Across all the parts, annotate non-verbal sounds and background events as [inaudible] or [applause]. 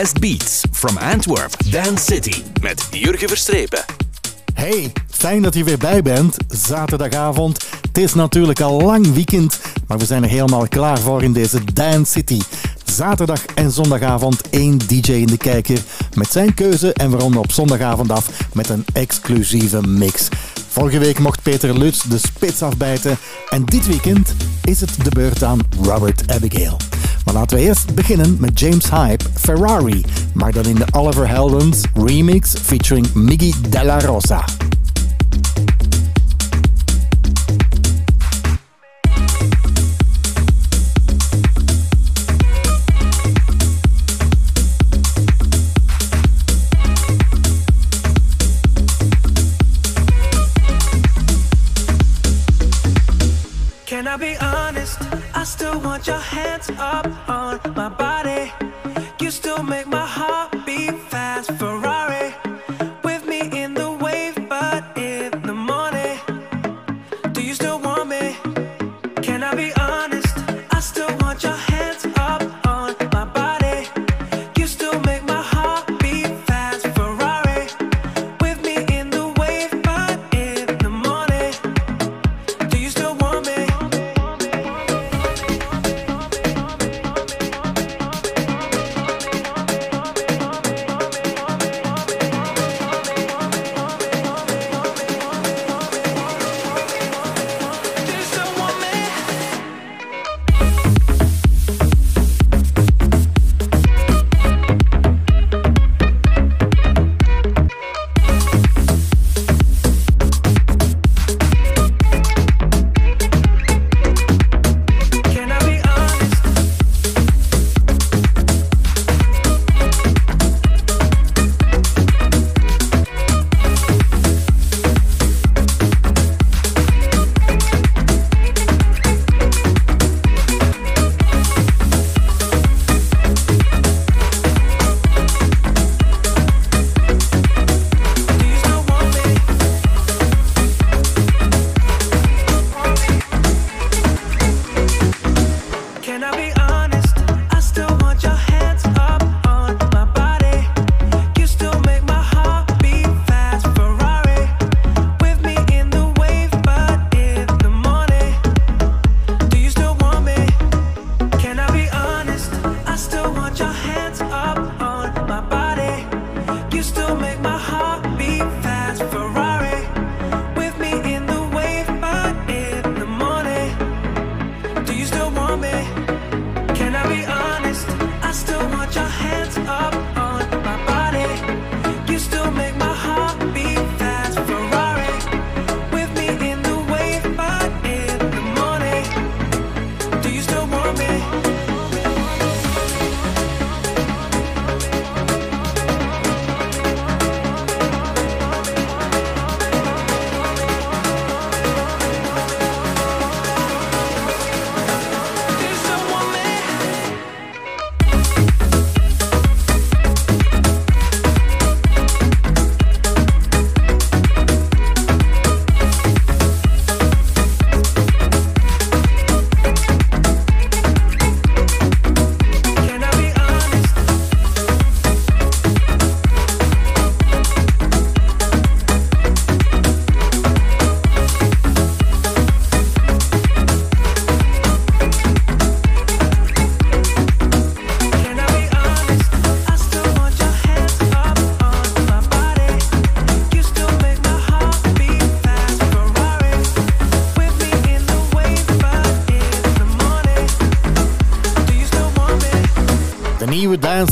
Best Beats from Antwerp, Dance City met Jurgen Verstrepen. Hey, fijn dat je weer bij bent. Zaterdagavond. Het is natuurlijk al lang weekend, maar we zijn er helemaal klaar voor in deze Dance City. Zaterdag en zondagavond één DJ in de kijker met zijn keuze en we ronden op zondagavond af met een exclusieve mix. Vorige week mocht Peter Lutz de spits afbijten en dit weekend is het de beurt aan Robert Abigail. Maar laten we eerst beginnen met James Hype, Ferrari, maar dan in de Oliver Heldens remix featuring Miggy Della Rosa. Still want your hands up on my body. You still make my heart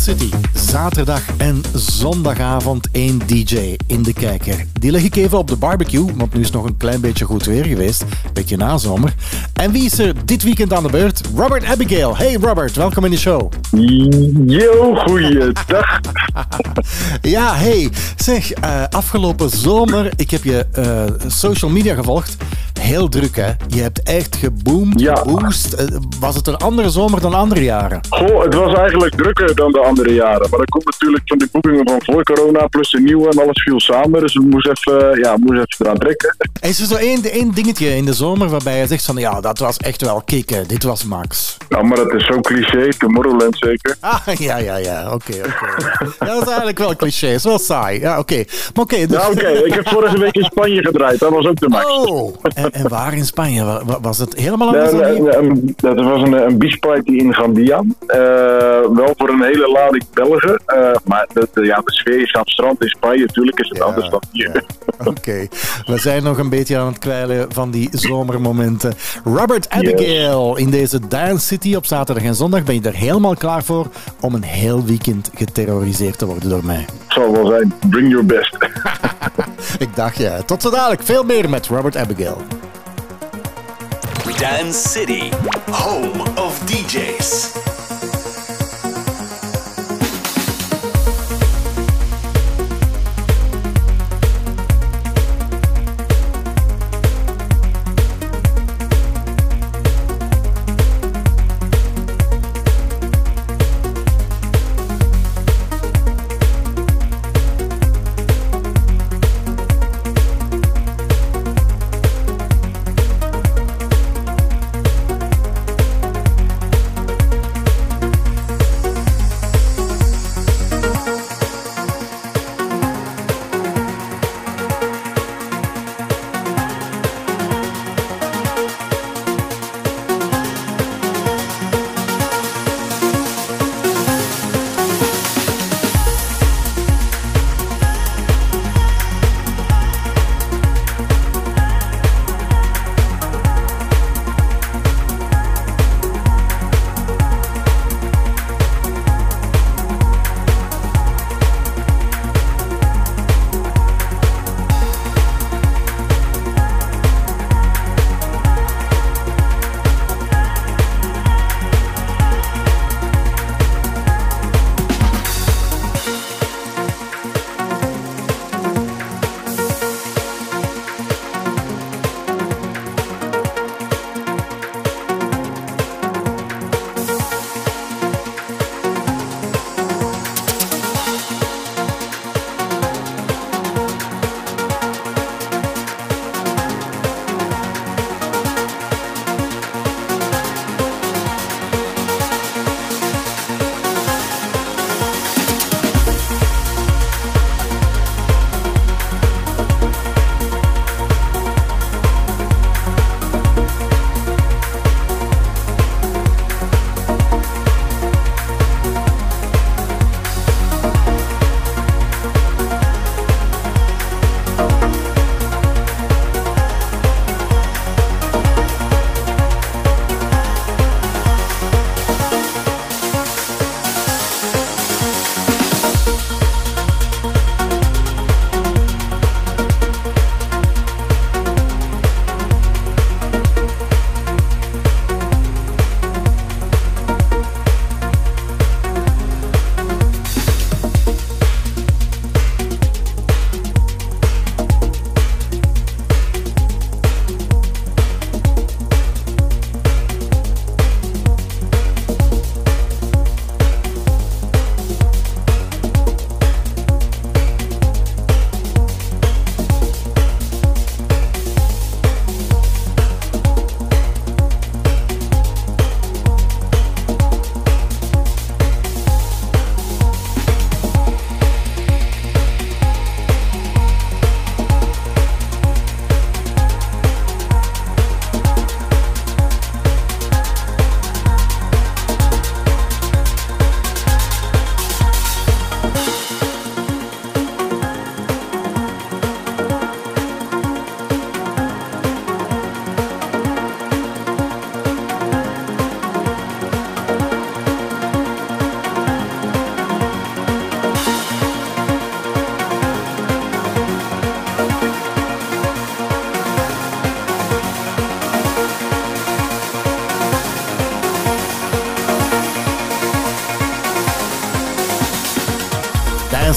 Dance City. Zaterdag en zondagavond één DJ in de kijker. Die leg ik even op de barbecue, want nu is het nog een klein beetje goed weer geweest. Beetje nazomer. En wie is er dit weekend aan de beurt? Robert Abigail. Hey Robert, welkom in de show. Yo, goeiedag. [laughs] Ja, hey. Zeg, eh, afgelopen zomer, ik heb je eh, social media gevolgd, heel druk, hè? Je hebt echt geboomd, Ja. geboost. Eh, Was het een andere zomer dan andere jaren? Goh, het was eigenlijk drukker dan de andere jaren. Maar natuurlijk van de boekingen van voor corona plus de nieuwe en alles viel samen. Dus we moesten even, ja, we moesten even eraan trekken. Is er zo één, één dingetje in de zomer waarbij je zegt van ja, dat was echt wel kicken, dit was max? Nou, maar dat is zo cliché, Tomorrowland zeker. Ah, ja, ja, ja, oké, oké. Ja, dat is eigenlijk wel cliché, is wel saai. Ja, oké. Maar oké, dus... Oké, ik heb vorige week in Spanje gedraaid, dat was ook de max. Oh, en, en waar in Spanje? Wa- wa- Was het helemaal anders Nee, nee, dat was een, een beachparty in Gandia. Eh, wel voor een hele lading Belgen. Eh, maar de, de- ja, de sfeer is aan het strand in Spanje. Natuurlijk is het Ja, anders dan hier. ja. Oké, we zijn nog een beetje aan het kwijlen van die zomermomenten. Robert Abigail in deze Dance City op zaterdag en zondag. Ben je er helemaal klaar voor om een heel weekend geterroriseerd te worden door mij? Het zal wel zijn. Bring your best. [laughs] Ik dacht ja. Tot zo dadelijk. Veel meer met Robert Abigail. Dance City, home of DJs.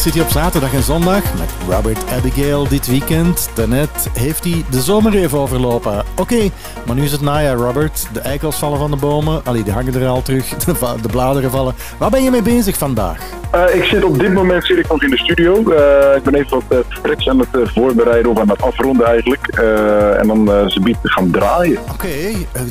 City op zaterdag en zondag met Robert Abigail dit weekend. Daarnet heeft hij de zomer even overlopen. Oké, maar nu is het najaar, Robert. De eikels vallen van de bomen. Allee, die hangen er al terug. [laughs] De, de bladeren vallen. Waar ben je mee bezig vandaag? Eh, ik zit op dit moment zit ik nog in de studio. Eh, ik ben even wat uh, tracks aan het voorbereiden of aan het afronden eigenlijk. En dan ze biedt gaan draaien. Oké,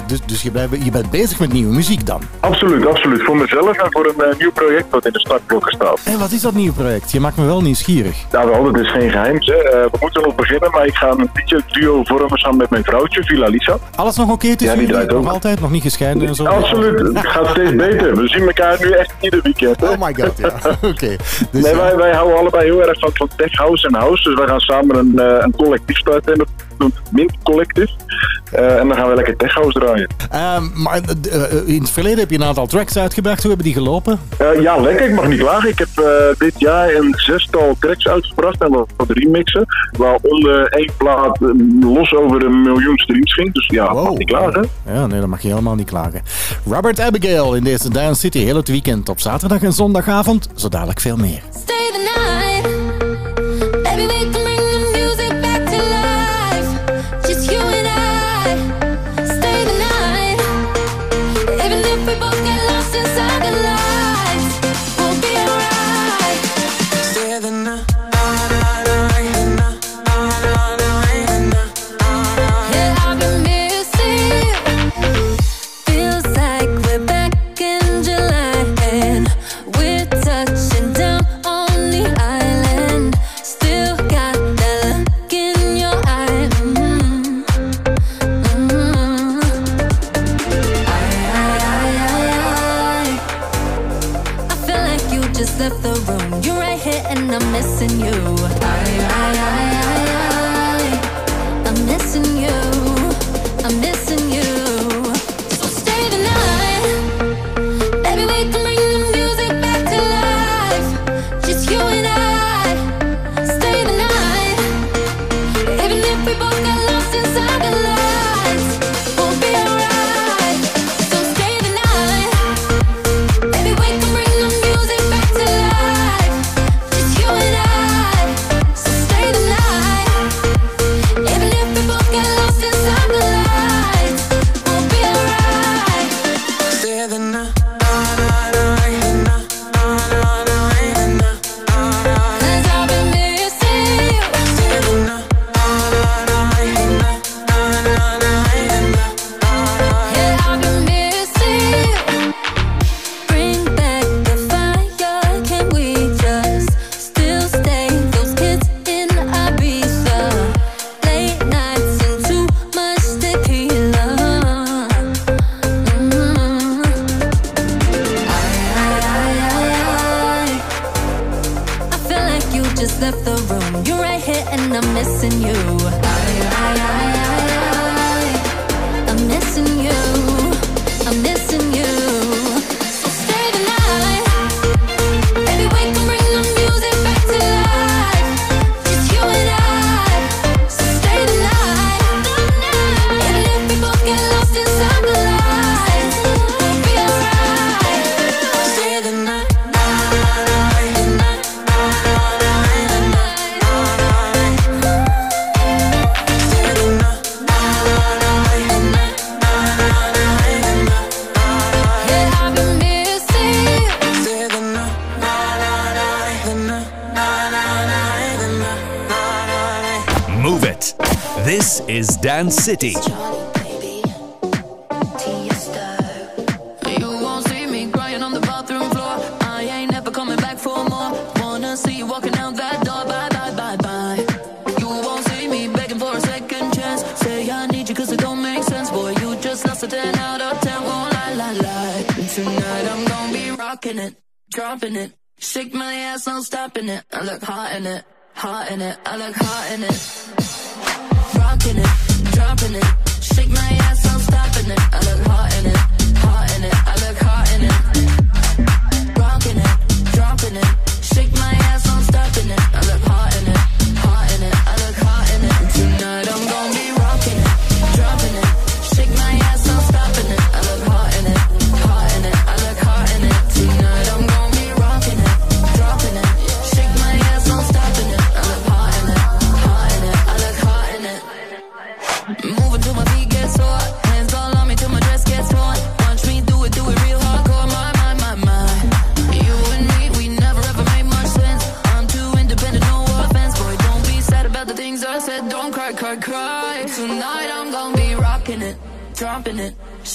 dus, dus je, blijft- je bent bezig met nieuwe muziek dan. Absoluut, absoluut. Voor mezelf en voor een nieuw project wat in de startblokken staat. En wat is dat nieuwe project? Je maakt me wel nieuwsgierig. Nou, wel, dat is geen geheim. Eh, we moeten nog beginnen, maar ik ga een DJ-duo vormen samen met mijn vrouwtje, Villa Lisa. Alles nog oké tussen Ja, die draait ook. Nog altijd? Nog niet gescheiden en zo? Absoluut, het gaat steeds beter. We zien elkaar nu echt ieder weekend. Hè. Oh my god, ja. [laughs] [laughs] Oké. Dus, Nee, wij, wij houden allebei heel erg van, van tech house en house. Dus wij gaan samen een, eh, een collectief starten. En dat noemt Mint Collectief. Eh, en dan gaan we lekker tech house draaien. Ehm, maar eh, eh, in het verleden heb je een aantal tracks uitgebracht. Hoe hebben die gelopen? Eh, ja, lekker. Ik mag niet klagen. Ik heb eh, dit jaar een zestal tracks uitgebracht en wat, wat remixen. Waaronder één plaat los over een miljoen streams ging. Dus ja, mag niet klagen. Ja, nee, dat mag je helemaal niet klagen. Robert Abigail in deze Dance City heel het weekend op zaterdag en zondagavond. Zo dadelijk veel meer. Stay the night. It, dropping it. Shake my ass, no stopping it. I look hot in it, hot in it. I look hot in it. Rocking it, dropping it. Shake my ass, no stopping it. I look hot in it, hot in it. I look hot in it. Rocking it, dropping it. Shake my ass, no stopping it. I look hot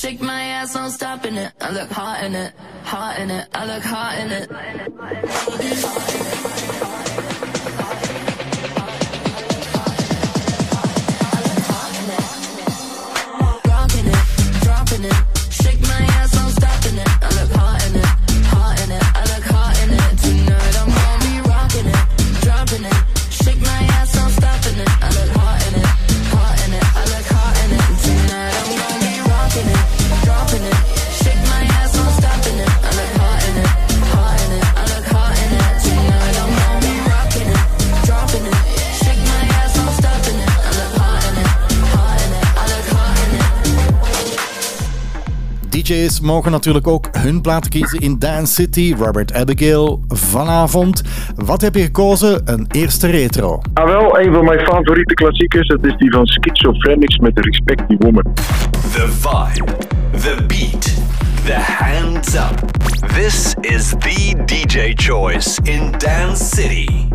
Shake my ass, I'm stopping it. I look hot in it, hot in it. I look hot in it. Rocking it, dropping it. DJ's mogen natuurlijk ook hun platen kiezen in Dance City. Robert Abigail vanavond. Wat heb je gekozen? Een eerste retro. Ah, wel, een van mijn favoriete klassiekers, dat is die van Schizophrenics met Respect the Woman. The vibe, the beat, the hands up. This is the DJ choice in Dance City.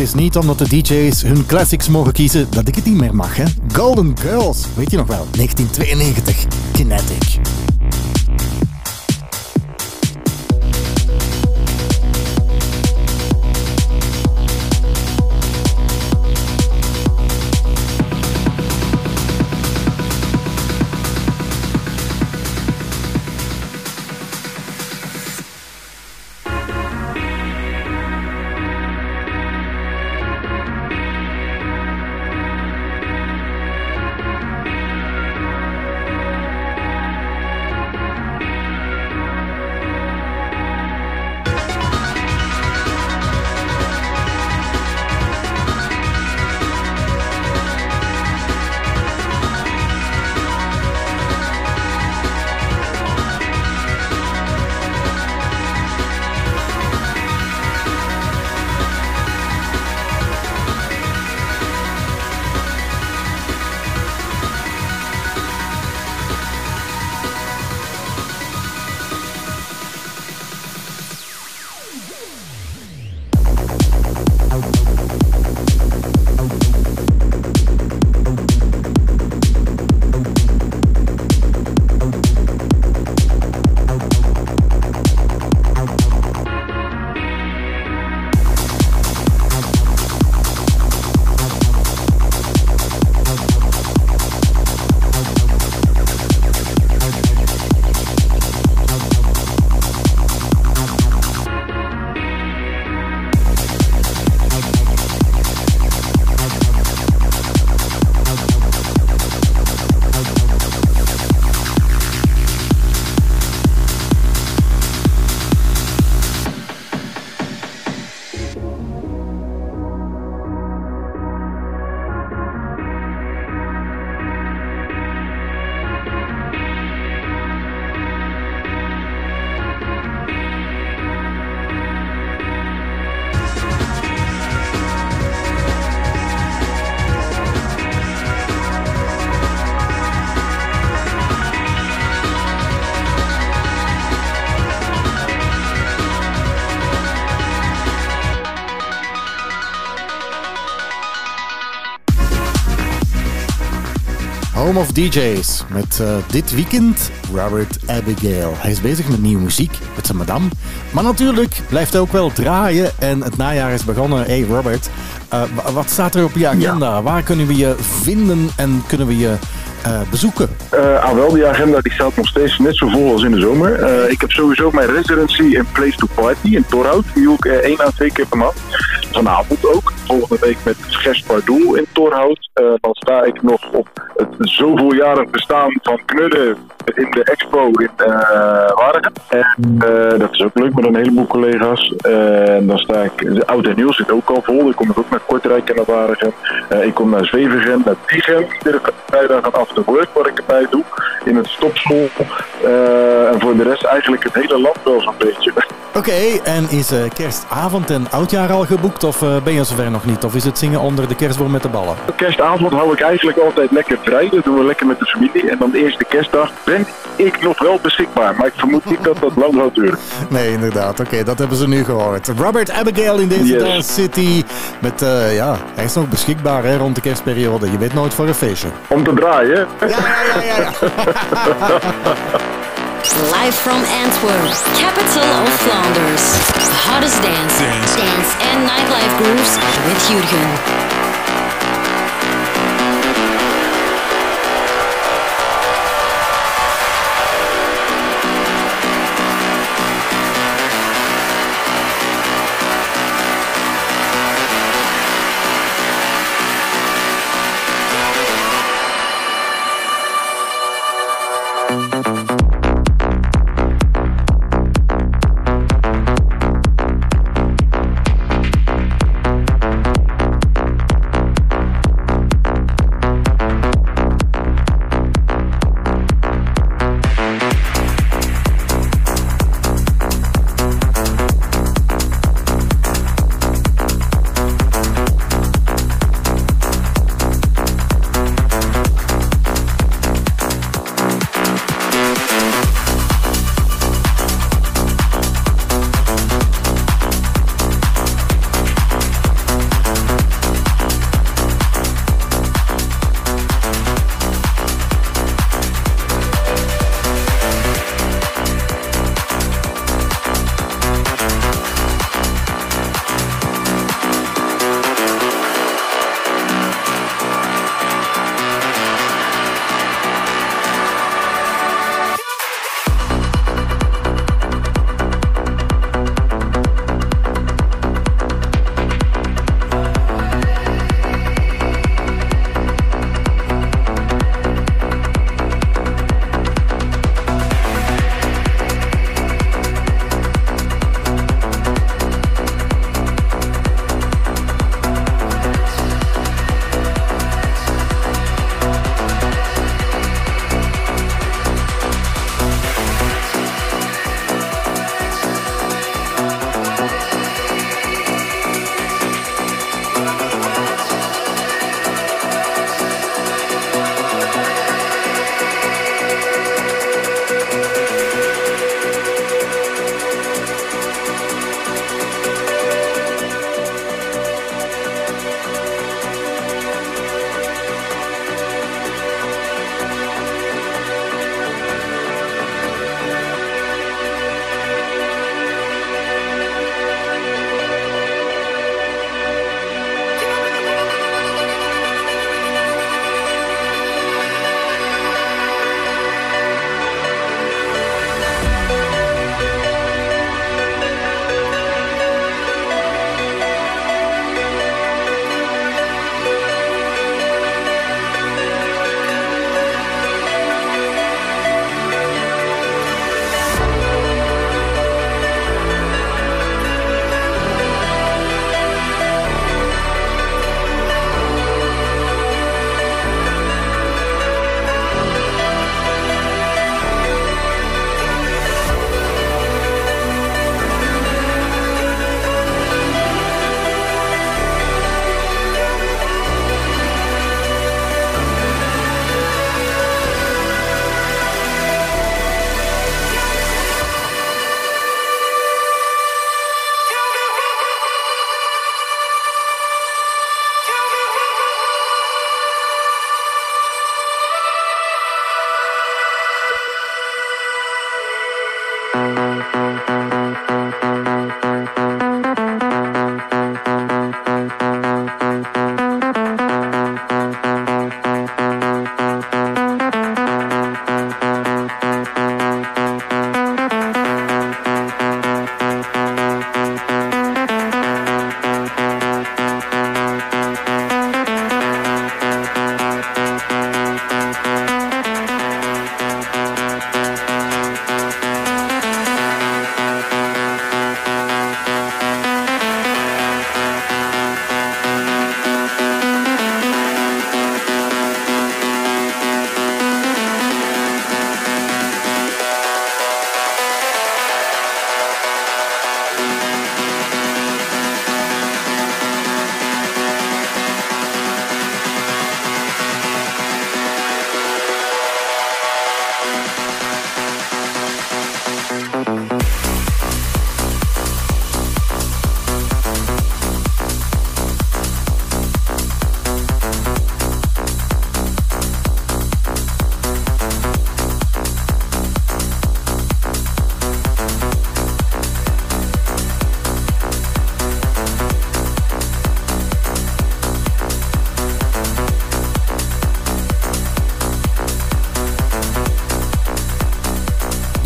Is niet omdat de DJ's hun classics mogen kiezen dat ik het niet meer mag, hè? Golden Girls, weet je nog wel? 1992, Kinetic. Home of DJ's. Met eh, dit weekend Robert Abigail. Hij is bezig met nieuwe muziek, met zijn madame. Maar natuurlijk blijft hij ook wel draaien. En het najaar is begonnen. Hey Robert, eh, wa- wat staat er op je agenda? Waar kunnen we je vinden en kunnen we je eh, bezoeken? Eh ah, wel, die agenda die staat nog steeds net zo vol als in de zomer. Ik heb sowieso mijn residency in Place to Party in Torhout. Die eh, één à twee keer per maand. Vanavond ook. Volgende week met Gers Pardoel in Torhout. Eh, dan sta ik nog op het zoveeljarig bestaan van Knudden in de expo in eh Waregem. En eh, dat is ook leuk met een heleboel collega's. Eh, en dan sta ik, de Oud en Nieuw zit ook al vol. Ik kom ook naar Kortrijk en naar Waregem. Ik kom naar Zwevegem, naar Tigem. Iedere vrijdag een after work wat ik erbij doe. In het stopschool. En voor de rest eigenlijk het hele land wel zo'n beetje. [laughs] Oké, en is kerstavond en oudjaar al geboekt? Of ben je zover nog niet? Of is het zingen onder de kerstboom met de ballen? Kerstavond hou ik eigenlijk altijd lekker vrij. Dat doen we lekker met de familie. En dan de eerste kerstdag ben ik nog wel beschikbaar. Maar ik vermoed niet dat dat lang gaat duren. Nee, inderdaad. Oké, dat hebben ze nu gehoord. Robert Abigail in deze Yes. Dance City. Met, eh, ja, hij is nog beschikbaar hè, rond de kerstperiode. Je weet nooit voor een feestje. Om te draaien. Ja, ja, ja, ja. ja. [laughs] Live from Antwerp, capital of Flanders. The hottest dance, dance, and nightlife grooves with Jurgen.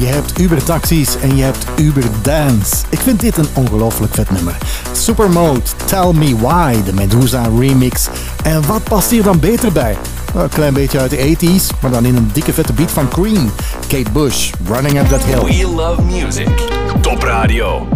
Hebt Uber taxis en je hebt Uber dance. Ik vind dit een ongelooflijk vet nummer. Supermode, Tell Me Why, de Medusa remix. En wat past hier dan beter bij? Een klein beetje uit de 80s, maar dan in een dikke vette beat van Cream. Kate Bush, Running Up That Hill. We love music. Top Radio.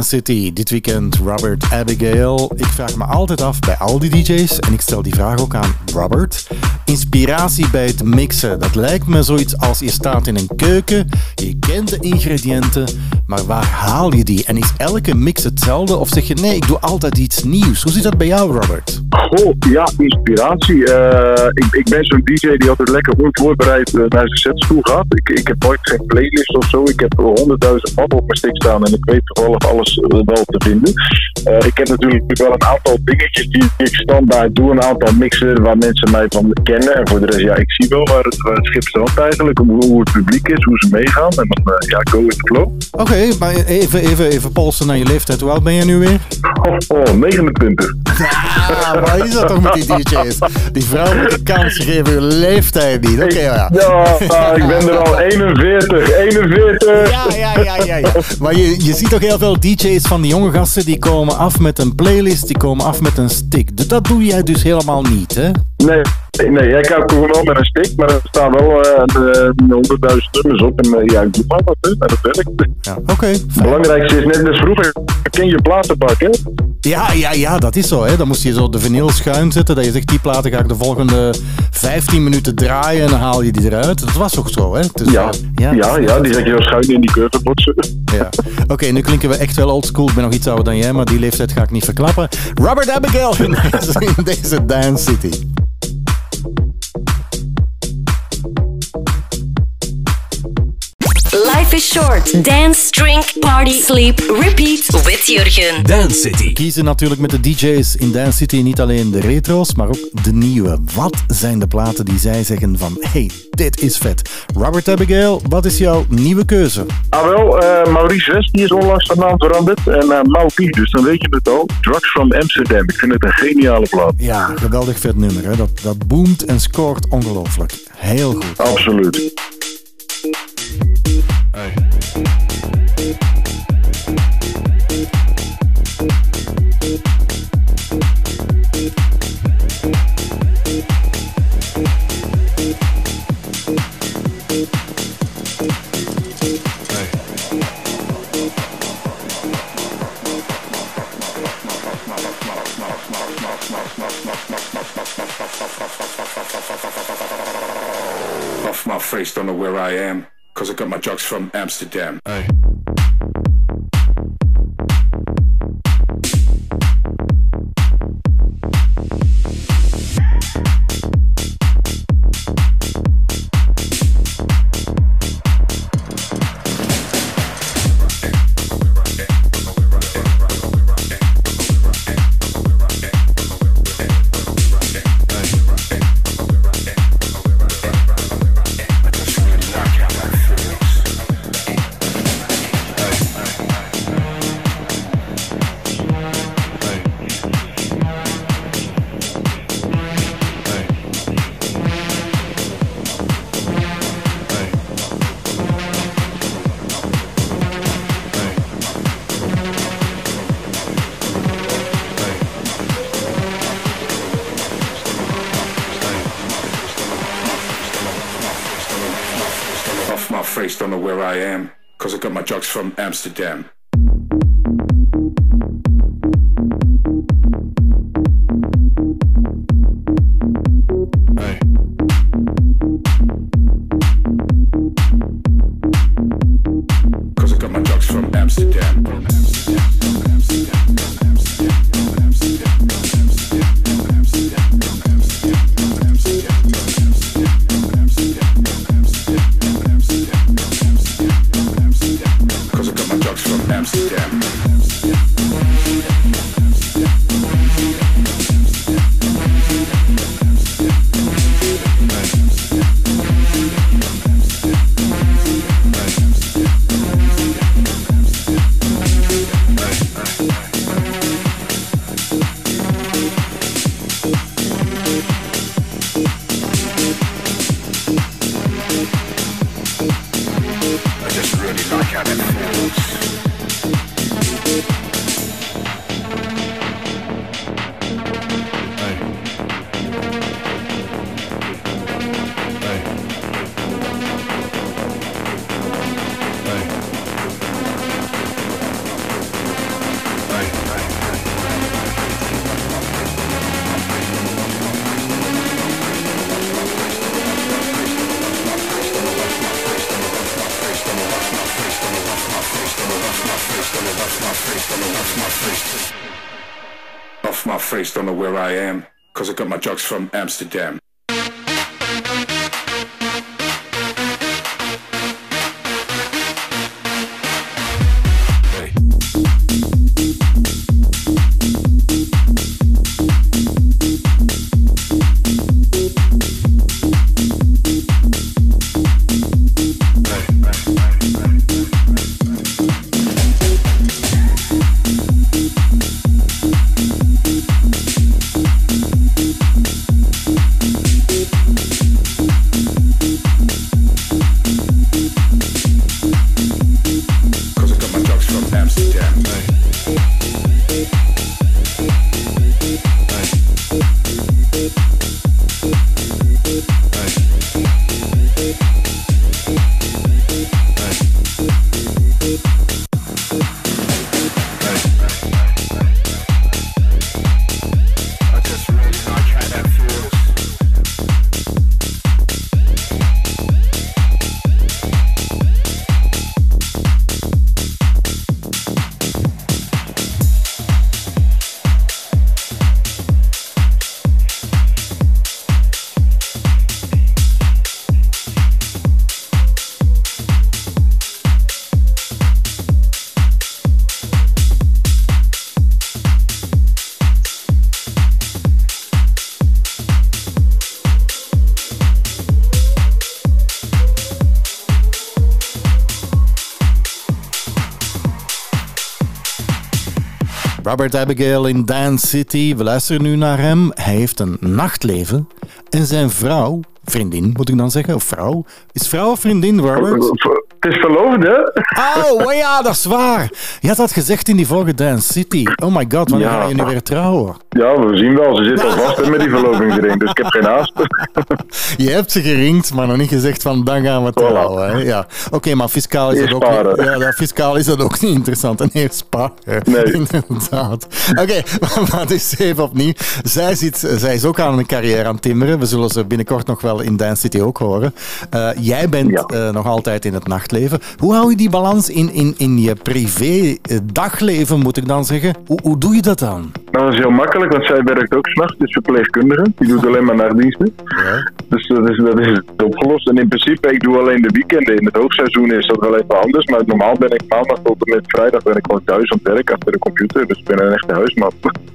City, dit weekend Robert Abigail. Ik vraag me altijd af bij al die DJ's, en ik stel die vraag ook aan Robert. Inspiratie bij het mixen, dat lijkt me zoiets als je staat in een keuken, je kent de ingrediënten, maar waar haal je die? En is elke mix hetzelfde? Of zeg je nee, ik doe altijd iets nieuws? Hoe zit dat bij jou, Robert? Goh, ja, inspiratie. Eh, ik, ik ben zo'n DJ die altijd lekker onvoorbereid eh, naar zijn sets toe gaat. Ik, ik heb nooit geen playlist of zo. Ik heb honderdduizend mappen op mijn stick staan en ik weet toevallig alles eh, wel te vinden. Eh, ik heb natuurlijk wel een aantal dingetjes die ik standaard doe. Een aantal mixen waar mensen mij van kennen. En voor de rest, ja, ik zie wel waar het, waar het schip staat eigenlijk. Hoe, hoe het publiek is, hoe ze meegaan. En dan, eh, ja, go with the flow. Oké, maar even, even, even polsen naar je leeftijd. Hoe oud ben je nu weer? Oh, oh 29. Ah, maar is dat toch met die DJ's? Die vrouwen moeten kans geven hun leeftijd niet. Oké, ja. Ja, ah, ik ben er al 41. 41. Ja, ja, ja, ja, ja. Maar je, je ziet toch heel veel DJ's van die jonge gasten die komen af met een playlist, die komen af met een stick. Dus Dat doe jij dus helemaal niet, hè? Nee, nee, ik hou gewoon wel met een stick, maar er staan wel eh, de- de 100.000 nummers op. En eh, ja, ik doe maar wat, hè. Dat werkt. Ja, oké. Belangrijkste is net als vroeger, ken je platenbak, hè? Ja, ja, ja, dat is zo. Hè. Dan moest je zo de vinyl schuin zetten. Dat je zegt, die platen ga ik de volgende 15 minuten draaien en dan haal je die eruit. Dat was toch zo, hè? Dus, Ja, eh, ja, ja, die zet je zo schuin in die curveboxen. Ja. Oké, nu klinken we echt wel oldschool. Ik ben nog iets ouder dan jij, maar die leeftijd ga ik niet verklappen. Robert Abigail in deze Dance City. Life is short. Dance, drink, party, sleep, repeat with Jurgen. Dance City. Kiezen natuurlijk met de DJ's in Dance City niet alleen de retro's, maar ook de nieuwe. Wat zijn de platen die zij zeggen van, hey, dit is vet. Robert Abigail, wat is jouw nieuwe keuze? Ah wel, eh, Maurice West die is onlangs van naam veranderd. En uh, Maupi, dus dan weet je het al. Drugs from Amsterdam. Ik vind het een geniale plaat. Ja, geweldig vet nummer. Hè? Dat, dat boomt en scoort ongelooflijk. Heel goed. Absoluut. Hey. Drugs from Amsterdam. Off Cause I got my drugs from Amsterdam. From Amsterdam. Abigail in Dance City. We luisteren nu naar hem. Hij heeft een nachtleven. En zijn vrouw, vriendin moet ik dan zeggen, of vrouw. Is vrouw of vriendin, Robert? Het is verloofd, hè? Oh, [laughs] ja, dat is waar. Je had dat gezegd in die vorige Dance City. Oh my god, wanneer Ja. ga je nu weer trouwen? Ja, we zien wel. Ze zit al vast met die [laughs] verlovingsring, dus ik heb geen haast. [laughs] Je hebt ze geringd, maar nog niet gezegd van dan gaan we trouwen. Hè? Ja. Oké, maar fiscaal is, dat ook niet, ja, dat, fiscaal is dat ook niet interessant. En eerst sparen. Nee. Inderdaad. Oké, maar het is even opnieuw. Zij, zit, zij is ook aan een carrière aan timmeren. We zullen ze binnenkort nog wel in Dance City ook horen. Eh, jij bent Ja. eh, nog altijd in het nachtleven. Hoe hou je die balans in, in, in je privé eh, dagleven, moet ik dan zeggen? Hoe, hoe doe je dat dan? Nou, dat is heel makkelijk, want zij werkt ook s'nachts, is verpleegkundige. Die doet alleen maar nachtdiensten. Ja. Dus dat is, dat is opgelost. En in principe, ik doe alleen de weekenden. In het hoogseizoen is dat wel even anders. Maar normaal ben ik maandag tot en met vrijdag ben ik gewoon thuis aan het werk achter de computer. Dus ik ben een echte huisman.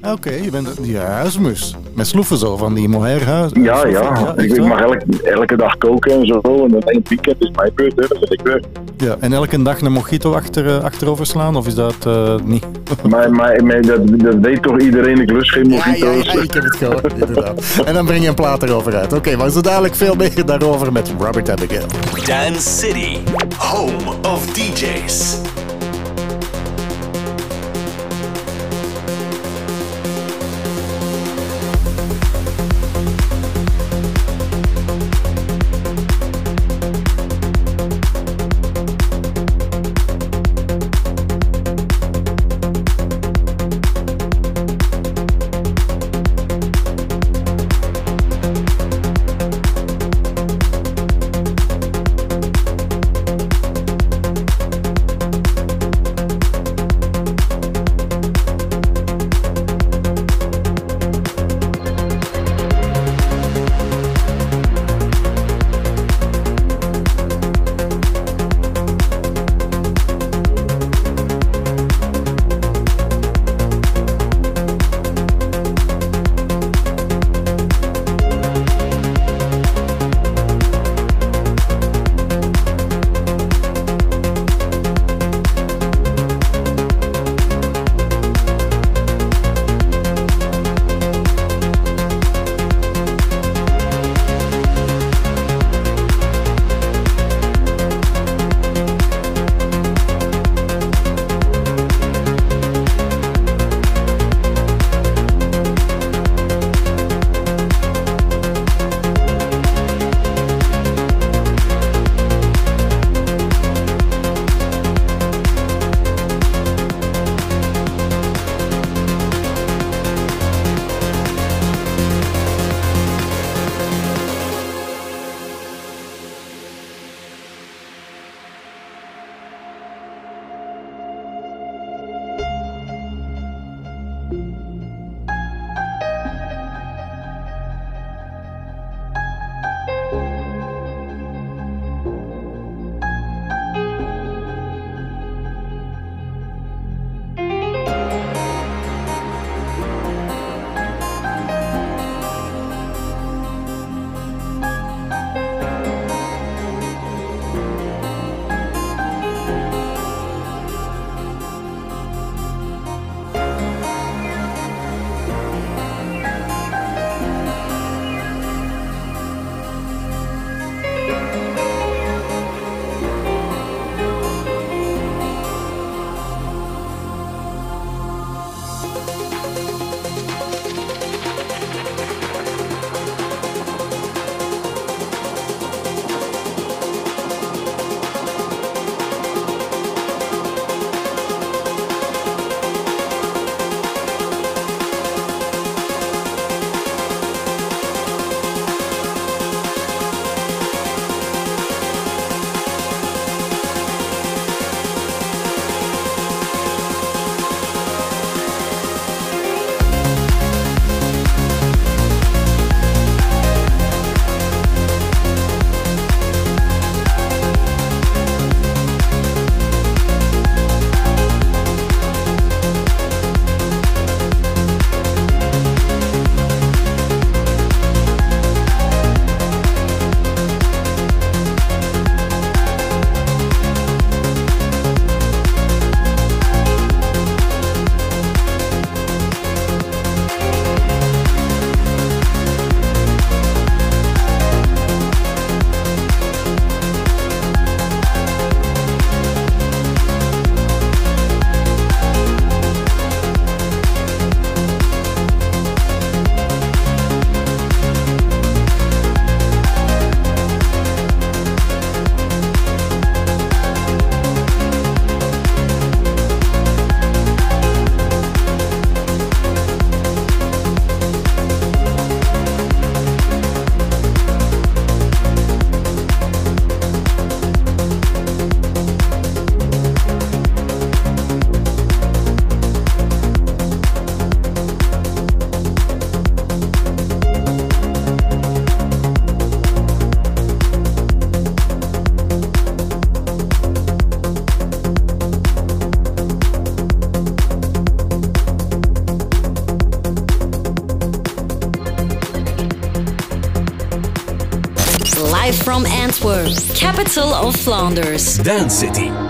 Oké, je bent een ja, huismus. Met sloeven zo, van die mohairhuis. Ja, ja. Ik, mag elke, elke dag koken en zo. En dan één weekend is mijn beurt, hè. Dan ben ik weg. Ja, en elke dag een mojito achter, eh, achterover slaan, of is dat eh, niet? [laughs] Maar, maar, maar dat, dat weet toch iedereen, ik lust geen Ja, ja, mojito's. ja, ik heb het gehoord, [laughs] inderdaad. En dan breng je een plaat erover uit. Oké, maar zo dadelijk veel meer daarover met Robert Abigail. Dance City, home of DJs. Capital of Flanders. Dance City.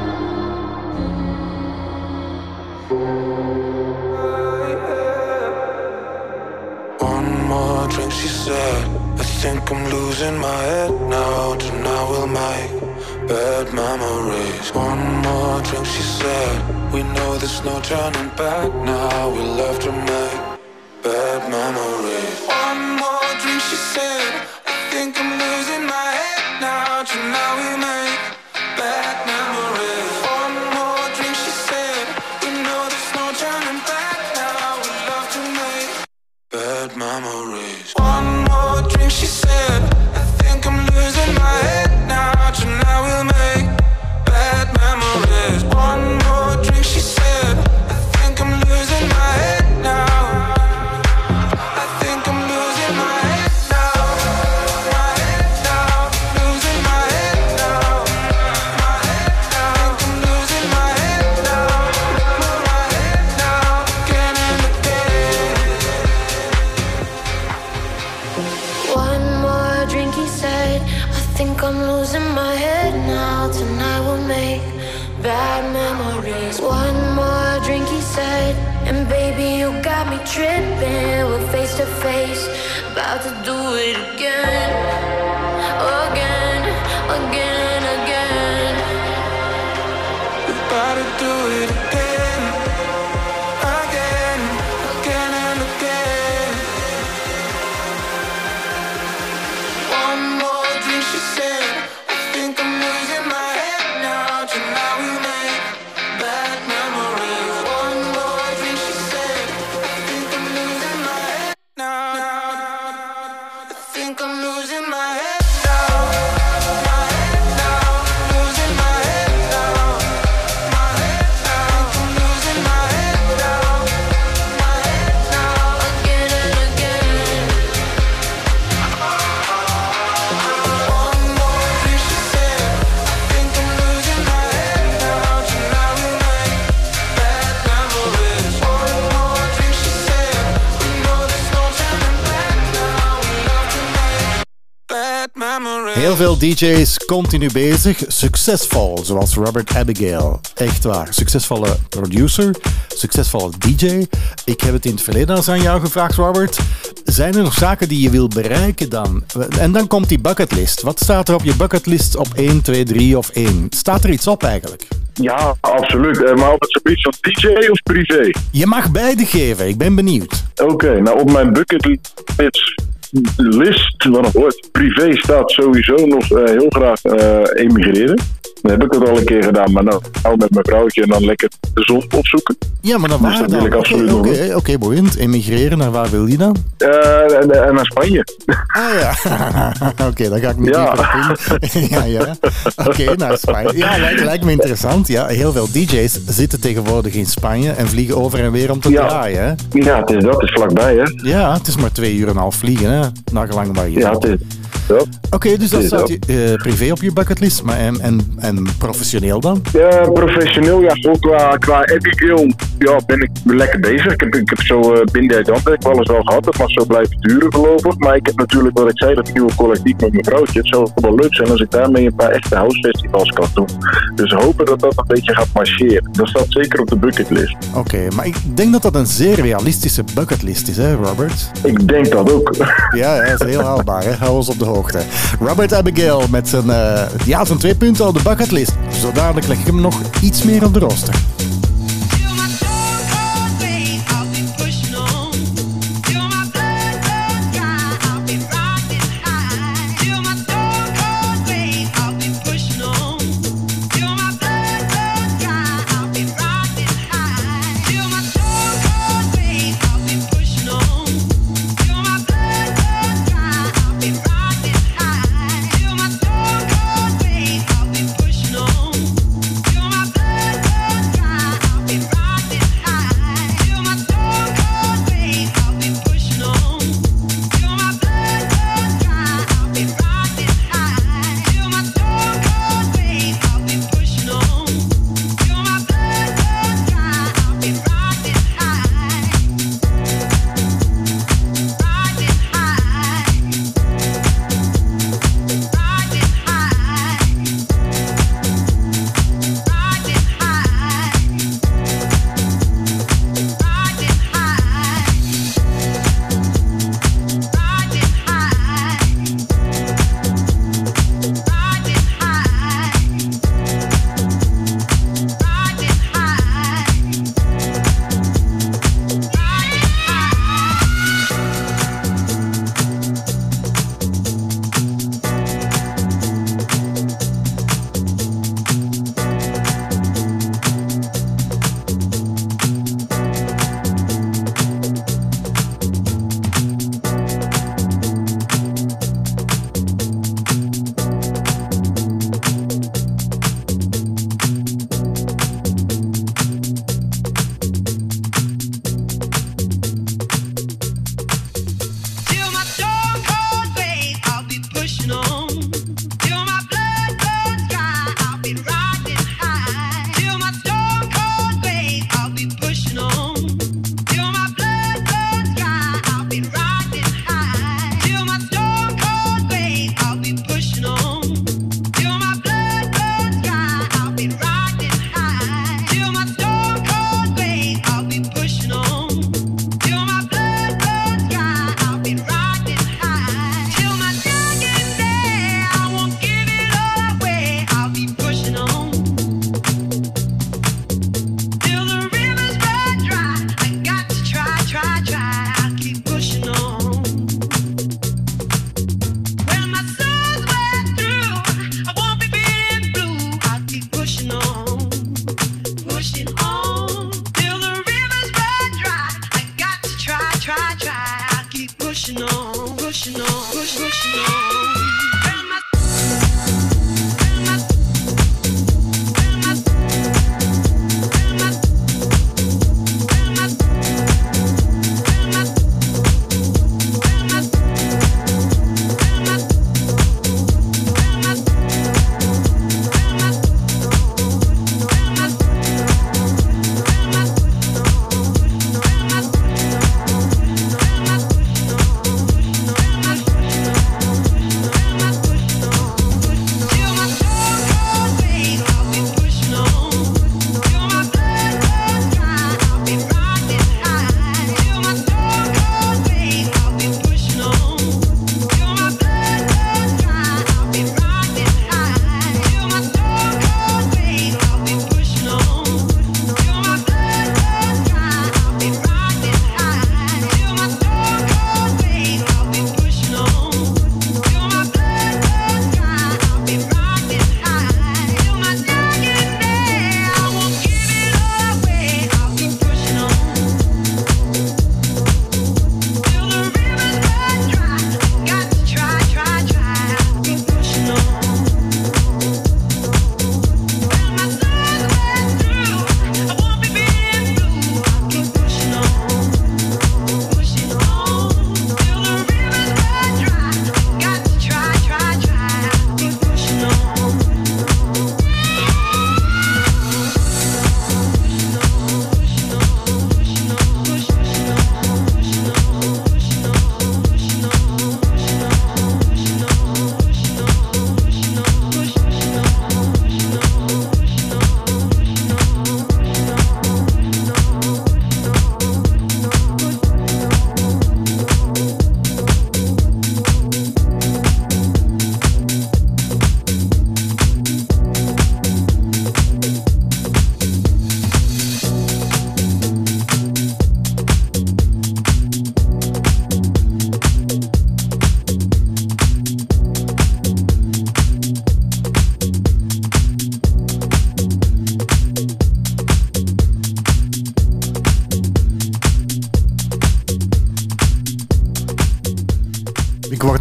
Heel veel DJ's continu bezig, succesvol, zoals Robert Abigail. Echt waar. Succesvolle producer, succesvolle DJ. Ik heb het in het verleden al eens aan jou gevraagd, Robert. Zijn er nog zaken die je wil bereiken dan? En dan komt die bucketlist. Wat staat er op je bucketlist op 1, 2, 3 of 1? Staat er iets op eigenlijk? Ja, absoluut. Eh, maar op het gebied van DJ of privé? Je mag beide geven, ik ben benieuwd. Oké, nou op mijn bucketlist list, wat een woord, privé staat sowieso nog eh, heel graag eh, emigreren. Dan heb ik het al een keer gedaan, maar nou, nou met mijn vrouwtje en dan lekker de zon opzoeken. Ja, maar dan Dus waar dat wil ik Oké, absoluut nog Oké, boeiend. Emigreren, naar waar wil je dan? Eh, en, en naar Spanje. Ah ja, [laughs] oké, dan ga ik niet Ja. dieper op in. [laughs] ja, ja. Oké, naar Spanje. Ja, lijkt, lijkt me interessant. Ja, heel veel DJ's zitten tegenwoordig in Spanje en vliegen over en weer om te Ja. draaien. Hè? Ja, het is dat, het is vlakbij hè. Ja, het is maar twee uur en een half vliegen, hè? nagelang waar je Ja, het is dat. Oké, dus dat staat dat. je, eh, privé op je bucketlist, maar en, en, en professioneel dan? Ja, professioneel, ja, gewoon qua, qua Abigail ja, ben ik lekker bezig. Ik heb, ik heb zo uh, binnen dan heb ik wel eens wel gehad. Het mag zo blijven duren voorlopig. Maar ik heb natuurlijk wat ik zei, dat nieuwe collectief met mijn vrouwtje. Het zou ook wel leuk zijn als ik daarmee een paar echte house festivals kan doen. Dus hopen dat dat een beetje gaat marcheren. Dat staat zeker op de bucketlist. Oké, maar ik denk dat dat een zeer realistische bucketlist is, hè, Robert? Ik denk dat ook. Ja, ja, dat is heel haalbaar. Hè? Hou ons op de hoogte. Robert Abigail met zijn, eh, ja, zijn twee punten op de bucketlist. Zo dadelijk leg ik hem nog iets meer op de rooster.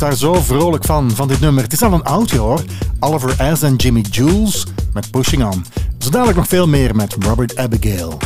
Daar zo vrolijk van, van dit nummer. Het is al een oudje hoor. Oliver S. en Jimmy Jules met Pushing On. Zo dadelijk nog veel meer met Robert Abigail.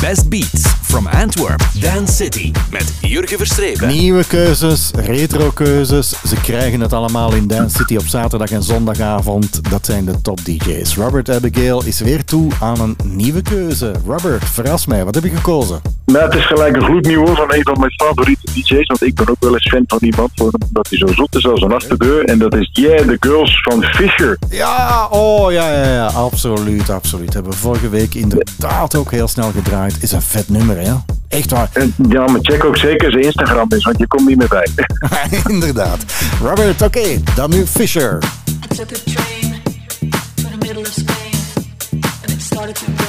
Best Beats from Antwerp, Dance City. Met Jurgen Verstrepen. Nieuwe keuzes, retro keuzes. Ze krijgen het allemaal in Dance City op zaterdag en zondagavond. Dat zijn de top DJ's. Robert Abigail is weer toe aan een nieuwe keuze. Robert, verras mij. Wat heb je gekozen? Nou, het is gelijk een gloednieuwe van een van mijn favoriete DJ's. Want ik ben ook wel eens fan van iemand, omdat hij zo zoet is als een achterdeur. En dat is Yeah, The Girls van Fisher. Ja, oh ja, ja, ja, absoluut, absoluut. Hebben we vorige week inderdaad ook heel snel gedraaid. Is een vet nummer, hè? Echt waar. En ja, maar check ook zeker zijn Instagram eens, want je komt niet meer bij. [laughs] inderdaad. Robert, oké, dan nu Fisher. I took a train to the middle of Spain, and it started to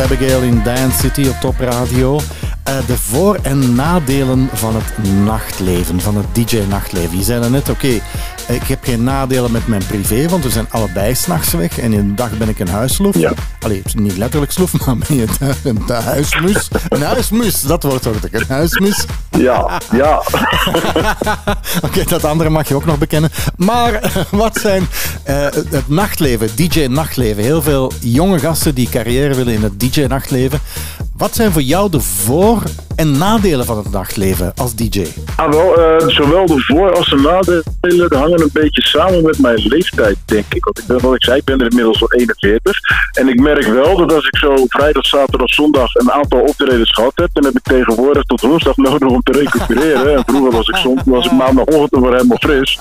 Abigail in Dance City op Top Radio. Eh, de voor- en nadelen van het nachtleven, van het DJ-nachtleven. Je zei net, oké, ik heb geen nadelen met mijn privé, want we zijn allebei s'nachts weg en in de dag ben ik een huisloef. Ja. Allee, niet letterlijk sloef, [laughs] maar ben je een, een huismus. Een huismus, dat wordt toch een huismus. Ja, ja. [laughs] Oké, dat andere mag je ook nog bekennen. Maar [laughs] wat zijn eh, het het nachtleven, DJ-nachtleven? Heel veel jonge gasten die carrière willen in het DJ-nachtleven. Wat zijn voor jou de voor- en nadelen van het nachtleven als DJ? Ah, wel, eh, zowel de voor- als de nadelen hangen een beetje samen met mijn leeftijd, denk ik. Want ik ben, wat ik zei, ik ben er inmiddels al 41. En ik merk wel dat als ik zo vrijdag, zaterdag, zondag een aantal optredens gehad heb, dan heb ik tegenwoordig tot woensdag nodig om te recupereren. En vroeger was ik, [laughs] soms, was ik maandagochtend weer helemaal fris.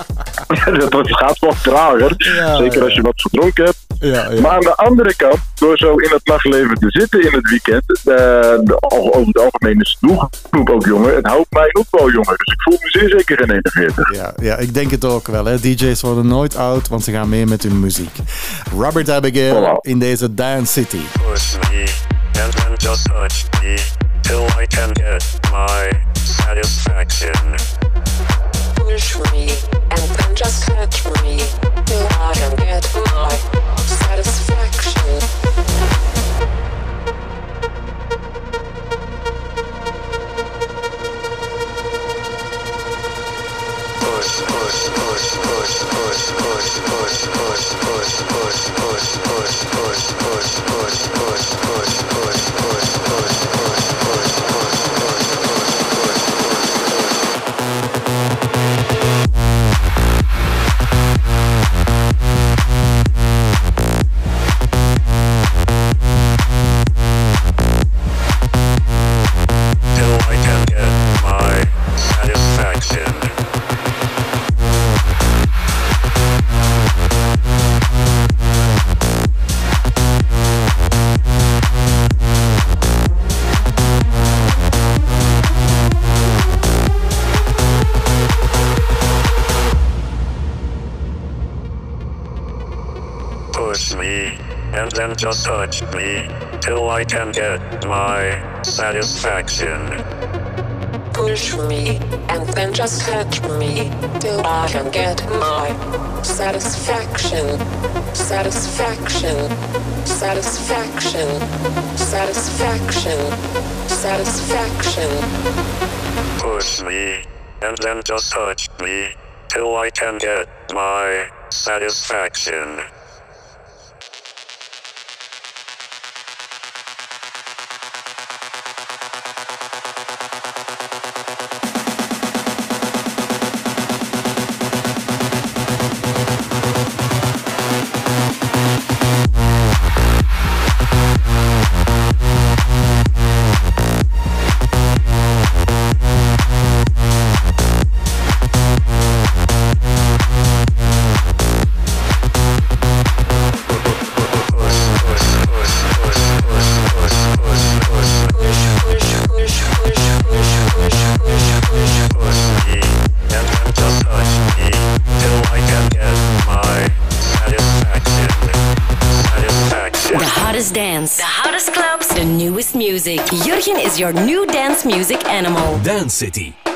[laughs] dat, gaat wat trager. Ja, Zeker ja. als je wat gedronken hebt. Ja, ja. Maar aan de andere kant, door zo in het nachtleven te zitten in het weekend, eh, de, over het algemeen is de doelgroep ook jonger. Het houdt mij ook wel jonger. Dus ik voel me zeer zeker geen 41. Ja, ja, ik denk het ook wel. Hè. DJ's worden nooit oud, want ze gaan mee met hun muziek. Robert Abigail Voilà. in deze Dance City. Push me, and then just touch me till I can get my satisfaction. Push me and then just touch me till I can get my satisfaction. Push, push, action. And then just touch me till I can get my satisfaction. Push me and then just touch me till I can get my satisfaction. Satisfaction. Satisfaction. Satisfaction. Satisfaction. Push me, and then just touch me till I can get my satisfaction. Your new dance music animal. Dance City.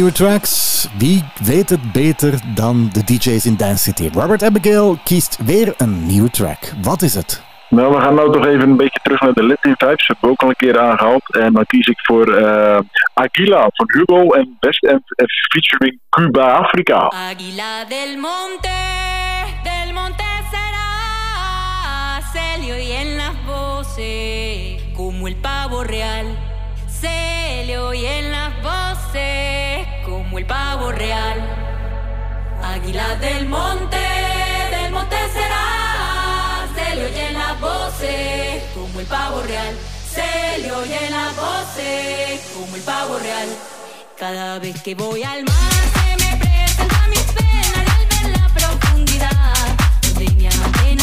Nieuwe tracks, wie weet het beter dan de DJ's in Dance City? Robert Abigail kiest weer een nieuwe track. Wat is het? Nou, we gaan nou toch even een beetje terug naar de Latin vibes. Dat hebben we ook al een keer aangehaald. En dan kies ik voor eh Aquila van Hugo en Best End eh, featuring Cuba Africa. Águila del monte, del monte será, se le oyen las voces como el pavo real. Se le oyen las voces como el pavo real. Águila del monte, del monte será, se le oyen las voces como el pavo real. Se le oyen las voces como el pavo real. Cada vez que voy al mar se me presenta mis penas al ver la profundidad donde mi amante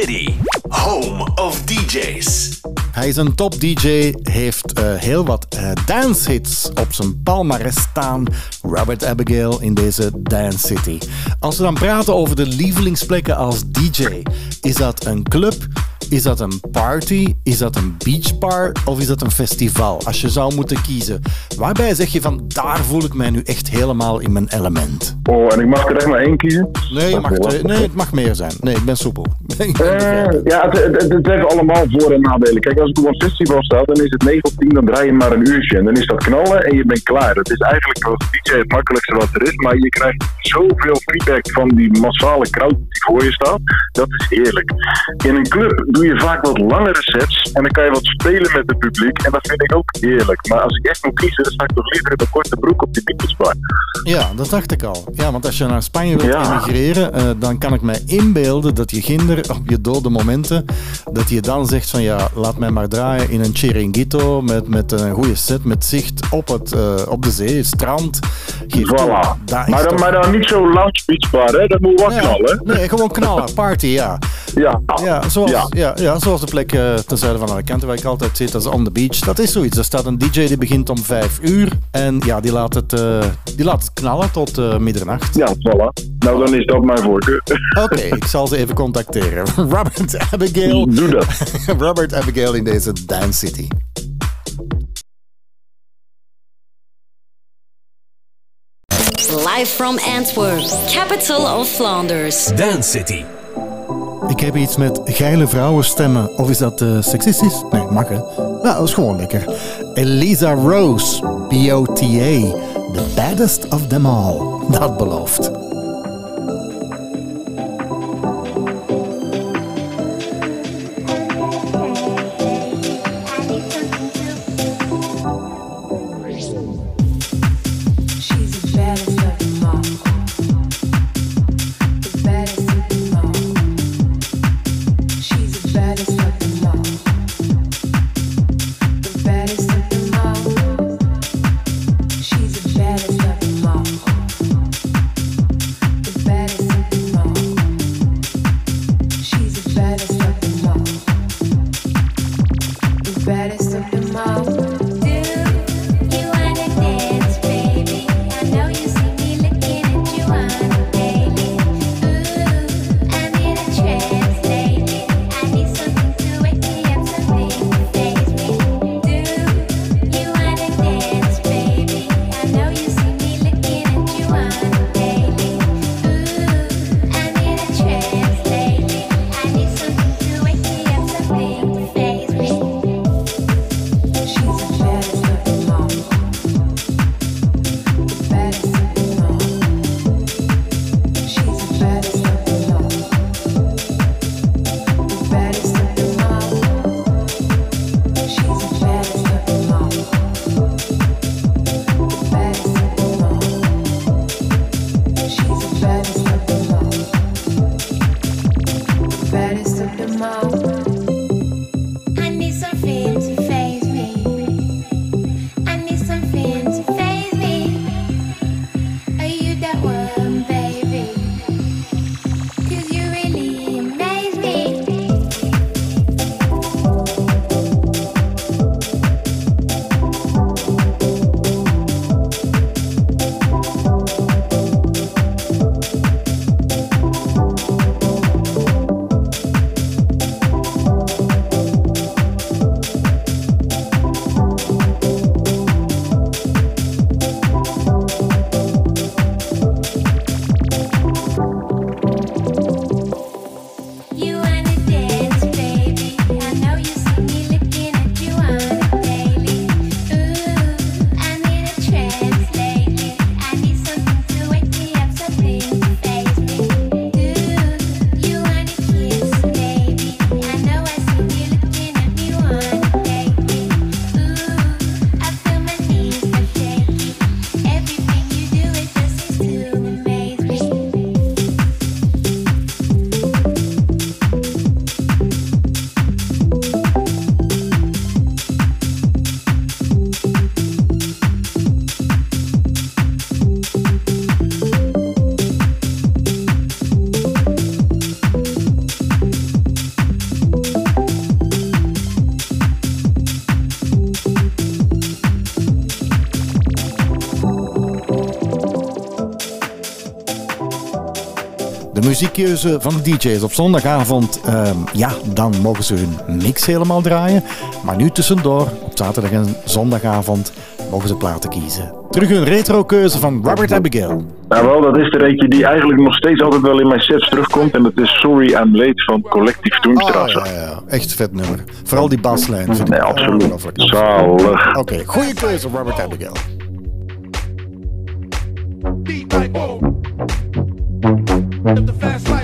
City, home of DJs. Hij is een top DJ, heeft eh, heel wat eh, dance hits op zijn palmarès staan. Robert Abigail in deze Dance City. Als we dan praten over de lievelingsplekken als DJ, is dat een club? Is dat een party? Is dat een beachbar? Of is dat een festival? Als je zou moeten kiezen. Waarbij zeg je van, daar voel ik mij nu echt helemaal in mijn element. Oh, en ik mag er echt maar één kiezen? Nee, je mag, twee- nee het mag meer zijn. Nee, ik ben soepel. Eh, ja, het, heeft allemaal voor- en nadelen. Kijk, als ik op een festival sta, dan is het 9 of 10, dan draai je maar een uurtje. En dan is dat knallen en je bent klaar. Het is eigenlijk als DJ het makkelijkste wat er is, maar je krijgt zoveel feedback van die massale crowd die voor je staat. Dat is heerlijk. In een club doe je vaak wat langere sets en dan kan je wat spelen met het publiek. En dat vind ik ook heerlijk. Maar als ik echt moet kiezen, dan sta ik toch liever in een korte broek op die beachbar. Ja, dat dacht ik al. Ja, want als je naar Spanje wilt Ja. emigreren, eh, dan kan ik mij inbeelden dat je kinder op je dode momenten, dat je dan zegt van ja, laat mij maar draaien in een chiringuito met, met een goede set, met zicht op, het, eh, op de zee, strand. Geef toe, Voilà. Maar dan, toch- maar dan niet zo lounge beachbar, hè? Dat moet wel Ja, knallen. Nee, gewoon knallen. Party, ja. Ja. Ja, zoals, ja. Ja. Ja, zoals de plek eh, ten zuiden van Alicante waar ik altijd zit, dat is on the beach. Dat is zoiets. Er staat een DJ die begint om vijf uur en ja, die laat het, eh, die laat het knallen tot eh, middernacht. Ja, voilà. Nou, dan is dat mijn voorkeur. Oké, ik zal ze even contacteren. [laughs] Robert Abigail. Doe dat. [laughs] Robert Abigail in deze Dance City. Live from Antwerp, capital of Flanders. Dance City. Ik heb iets met geile vrouwenstemmen. Of is dat uh, seksistisch? Nee, mag hè? Nou, dat is gewoon lekker. Elisa Rose, BOTA, the baddest of them all. Dat belooft. muziekkeuze van de DJ's op zondagavond, ehm, ja, dan mogen ze hun mix helemaal draaien. Maar nu tussendoor, op zaterdag en zondagavond, mogen ze platen kiezen. Terug een retrokeuze van Robert Abigail. Nou wel, dat is de eentje die eigenlijk nog steeds altijd wel in mijn sets terugkomt. En dat is Sorry I'm Late van Collectief Doemstrasse. Oh, ja, ja, echt vet nummer. Vooral die baslijn. Nee, absoluut. Zalig. Oké, goede keuze Robert Abigail. up the fast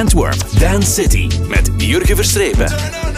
Antwerp, Dance City met Jurgen Verstrepen.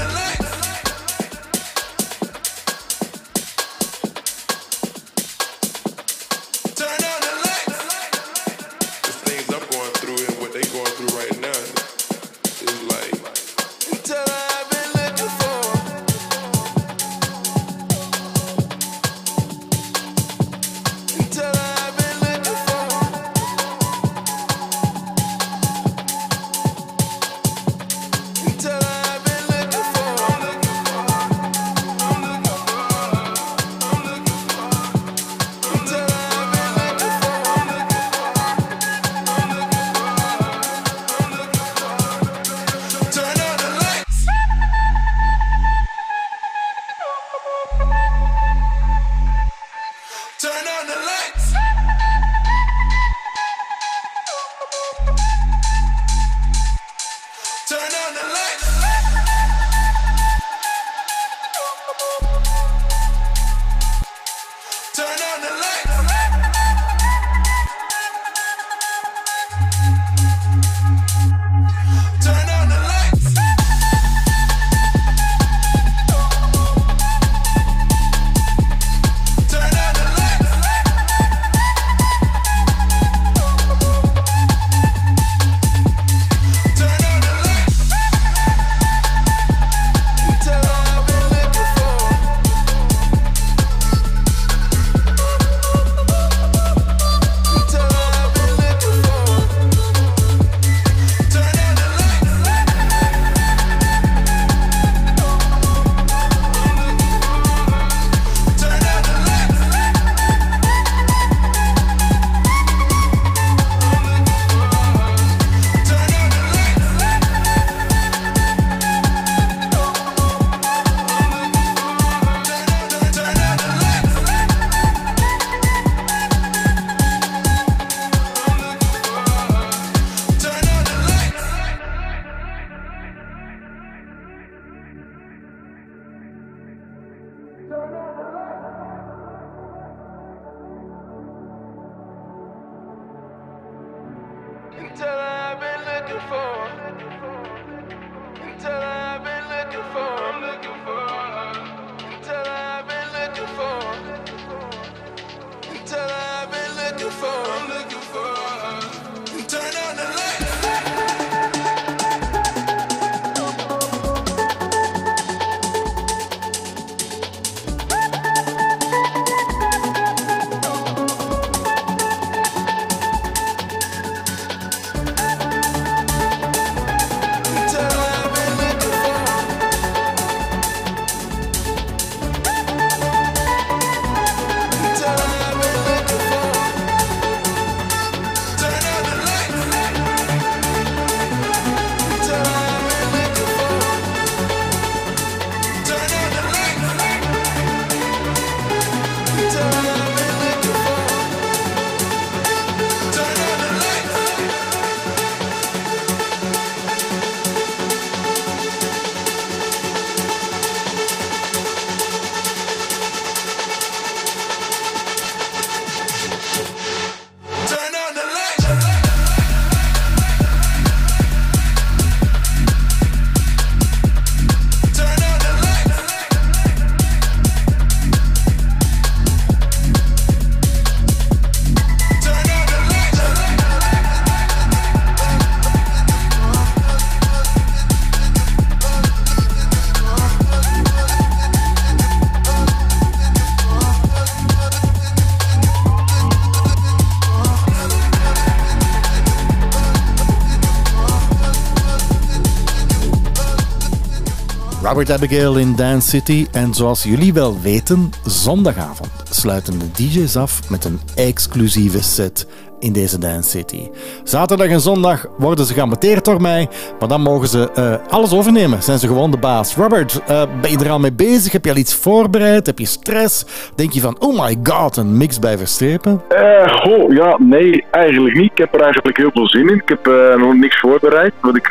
Robert Abigail in Dance City. En zoals jullie wel weten, zondagavond sluiten de DJ's af met een exclusieve set in deze Dance City. Zaterdag en zondag worden ze geambeteerd door mij, maar dan mogen ze eh, alles overnemen. Zijn ze gewoon de baas. Robert, eh, ben je er al mee bezig? Heb je al iets voorbereid? Heb je stress? Denk je van, oh my god, een mix bij verstrepen? Eh, goh, ja, nee, eigenlijk niet. Ik heb er eigenlijk heel veel zin in. Ik heb nog niks voorbereid. Want ik,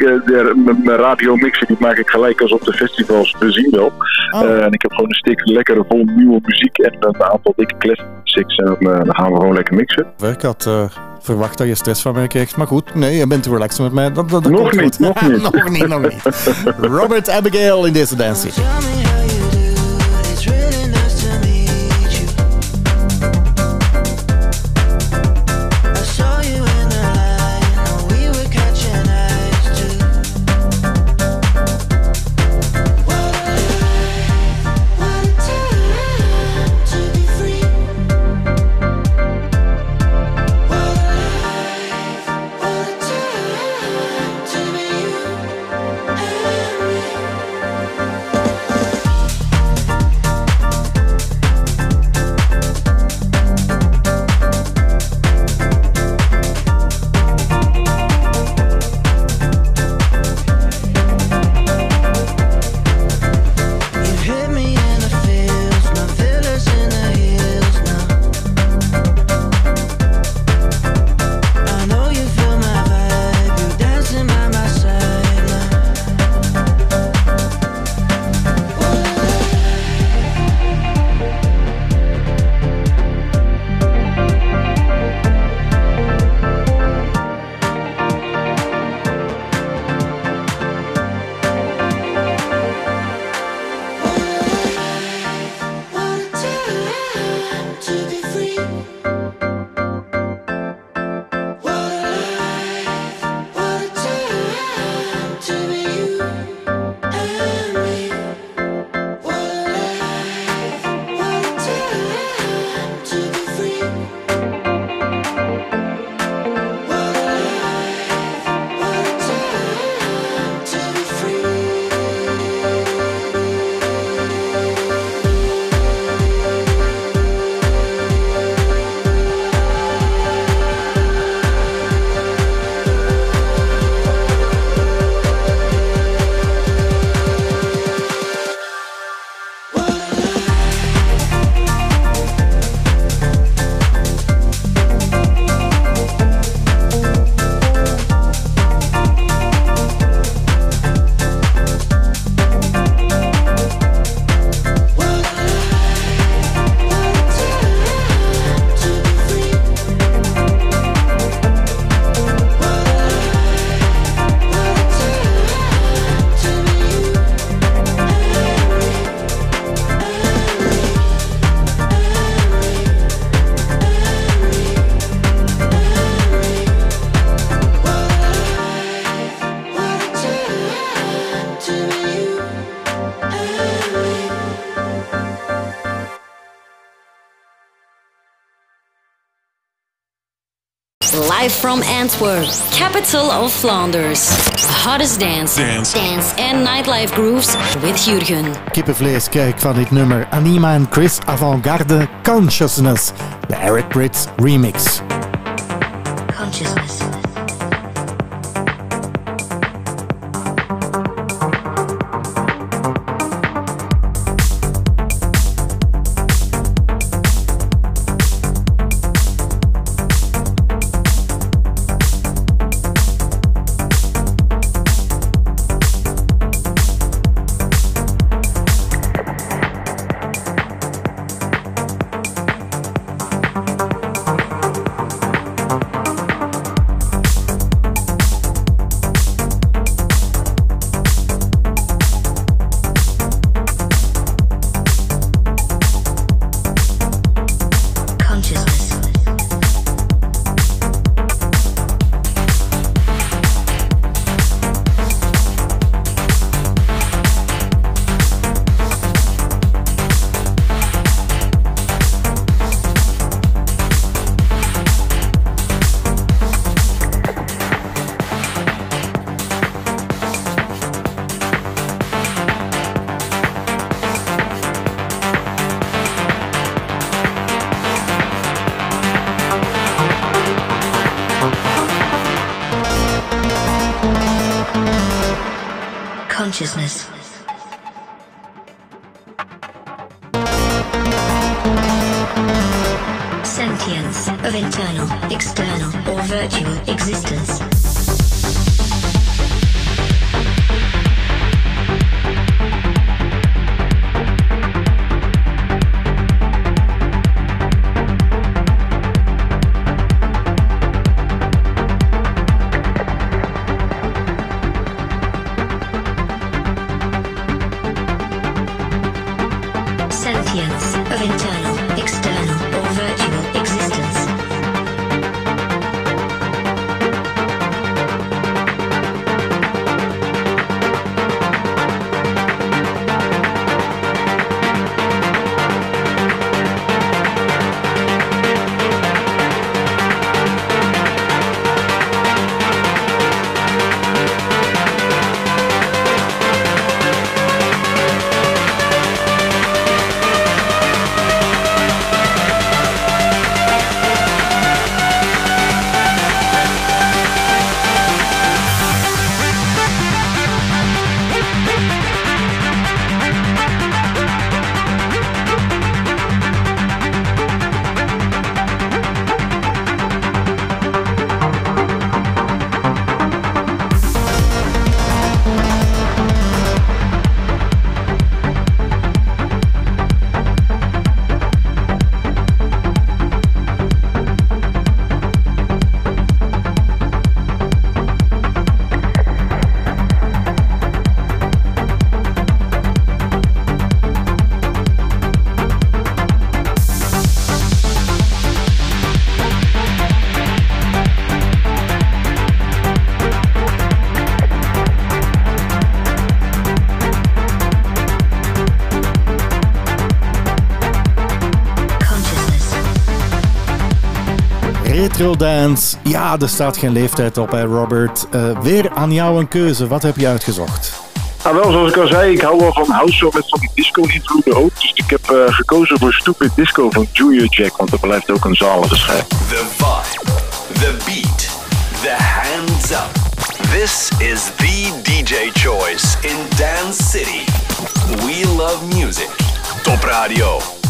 mijn- die maak ik gelijk als op de festivals. We zien wel. Eh, en ik heb gewoon een stuk lekkere vol nieuwe muziek en een aantal dikke classics. En dan, dan gaan we gewoon lekker mixen. Ik had eh, verwacht dat je stress van mij kreeg, maar goed, nee, je bent relaxed met mij. Dat, dat, dat Nog komt niet, goed. nog niet. [laughs] nog niet, nog niet. Robert Abigail in deze Dance Antwerp, capital of Flanders. Hottest dance, Dance. dance and nightlife grooves with Jurgen. Kippenvlees krijg ik van dit nummer. Anima en Chris Avantgarde Consciousness. De Eric Brits remix. Dance. Ja, er staat geen leeftijd op, hè, Robert. Eh, weer aan jou een keuze. Wat heb je uitgezocht? Nou, wel, zoals ik al zei, ik hou wel van house show met van die disco-invloeden ook. Dus ik heb eh, gekozen voor Stupid Disco van Julia Jack, want dat blijft ook een zalige schijf. The vibe, the beat, the hands up. This is the DJ choice in Dance City. We love music. Top Radio.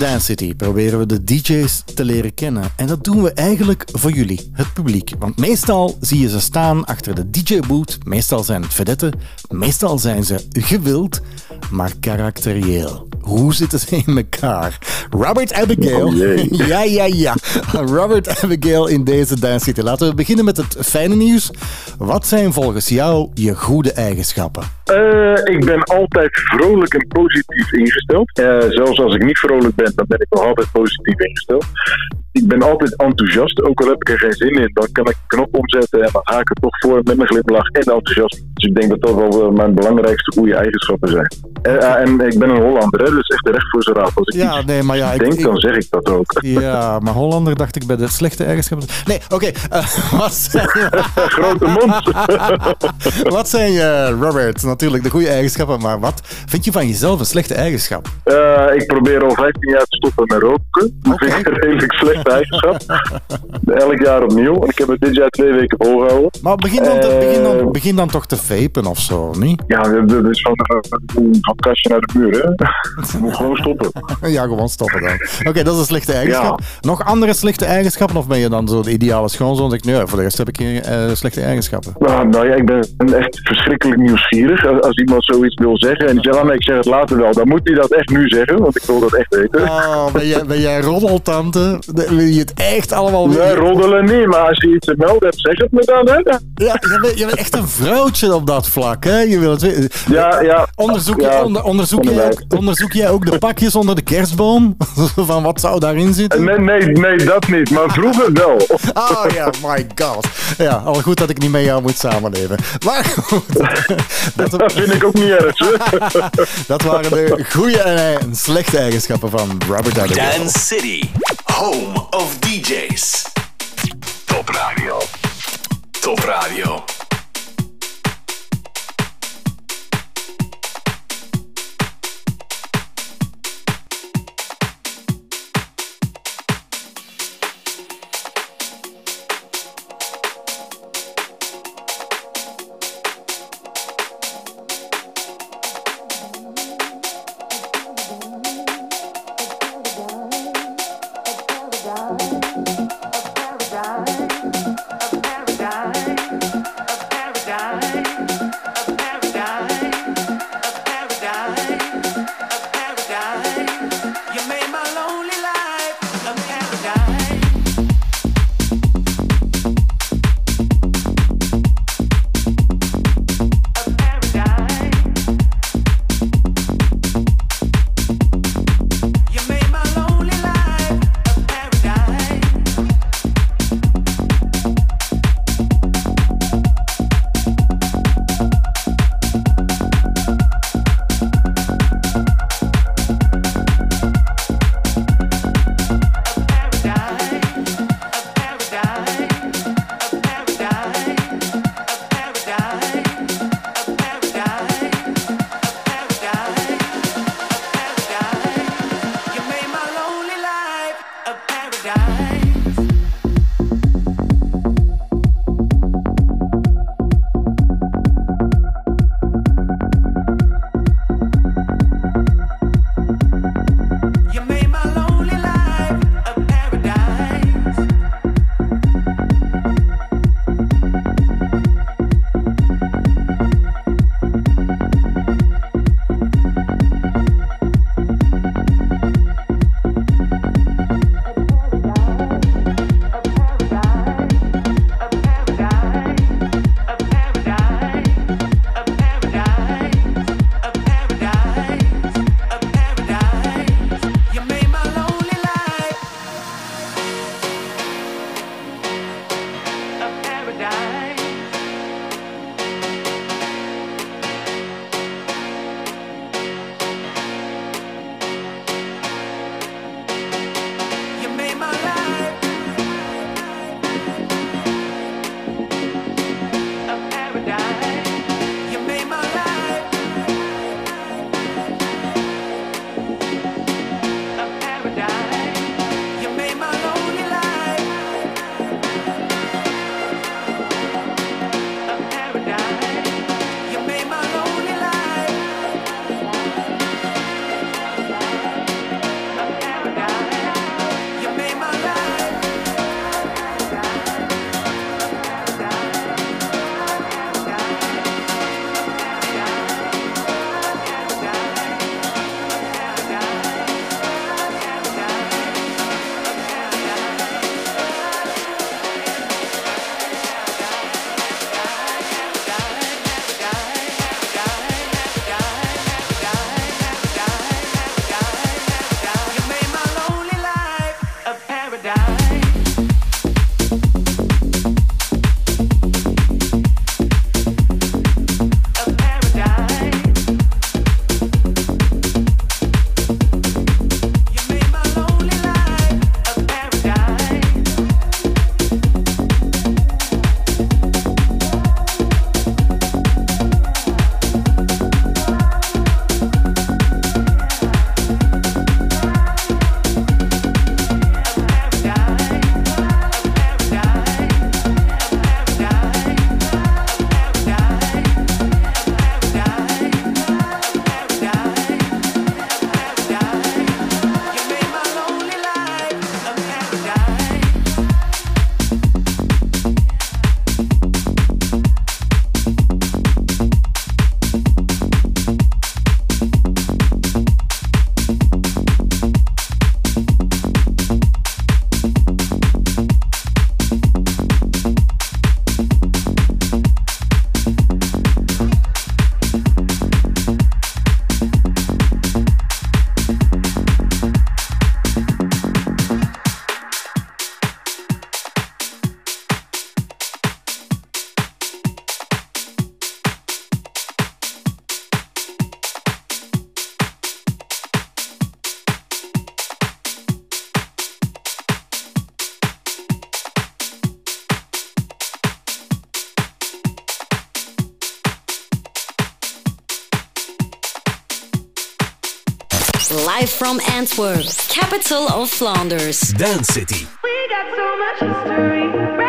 Dance City proberen we de DJ's te leren kennen. En dat doen we eigenlijk voor jullie, het publiek. Want meestal zie je ze staan achter de DJ-boot. Meestal zijn het vedetten. Meestal zijn ze gewild, maar karakterieel. Hoe zitten ze in elkaar? Robert Abigail. Oh [laughs] ja, ja, ja. Robert Abigail in deze Dance City. Laten we beginnen met het fijne nieuws. Wat zijn volgens jou je goede eigenschappen? Eh, ik ben altijd vrolijk en positief ingesteld. Eh, zelfs als ik niet vrolijk ben, dan ben ik nog altijd positief ingesteld. Ik ben altijd enthousiast, ook al heb ik er geen zin in. Dan kan ik een knop omzetten en dan haak ik er toch voor met mijn glimlach en enthousiasme. Dus ik denk dat dat wel eh, mijn belangrijkste goede eigenschappen zijn. Eh, eh, en ik ben een Hollander, hè, dus echt recht voor zijn raad. Als ik Ja, iets nee, maar ja, ik- denk, ik- dan zeg ik dat ook. [laughs] Ja, maar Hollander dacht ik bij de slechte eigenschappen. Nee, oké. eh, [laughs] wat zijn... [laughs] Grote mond. wat zijn je, Robert? Natuurlijk de goede eigenschappen, maar wat vind je van jezelf een slechte eigenschap? Eh, ik probeer al 15 jaar te stoppen met roken. Dat vind ik een redelijk slechte eigenschap. Elk jaar opnieuw. En ik heb het dit jaar twee weken volgehouden. Maar begin dan, te- Eh, begin dan, begin dan toch te vapen of zo, niet? Ja, dat is van, eh, van kastje naar de muur, hè. Moet gewoon stoppen. [laughs] Ja, gewoon stoppen dan. Oké, dat is een slechte eigenschap. Nog andere slechte eigenschappen? Of ben je dan zo de ideale schoonzoon? Zeg ik, nee, voor de rest heb ik geen eh, slechte eigenschappen. Nou, nou ja, ik ben echt verschrikkelijk nieuwsgierig. Als, als iemand zoiets wil zeggen en die zegt, ah, nee, ik zeg het later wel, dan moet hij dat echt nu zeggen, want ik wil dat echt weten. Oh, ben jij, ben jij roddeltante? De- Wil je het echt allemaal Nee, roddelen niet, maar als je iets te melden hebt, zeg het me dan, hè. Ja, je bent, je bent echt een vrouwtje op dat vlak, hè? Je wil het weten. Ja, ja. Onderzoek, Ja, onder, onderzoek, jij ook, onderzoek jij ook de pakjes onder de kerstboom? [laughs] Van wat zou daarin zitten? Nee, nee, nee, dat niet, maar vroeger wel. Oh ja, my god. Ja, al goed dat ik niet met jou moet samenleven. Maar goed. Dat [laughs] vind ik ook niet erg, hè. [laughs] Dat waren de goede en slechte eigenschappen van Robert Abigail. Dance City, home of DJs. Top Radio. Top Radio. live from Antwerp, capital of Flanders. Dance City. We got so much history.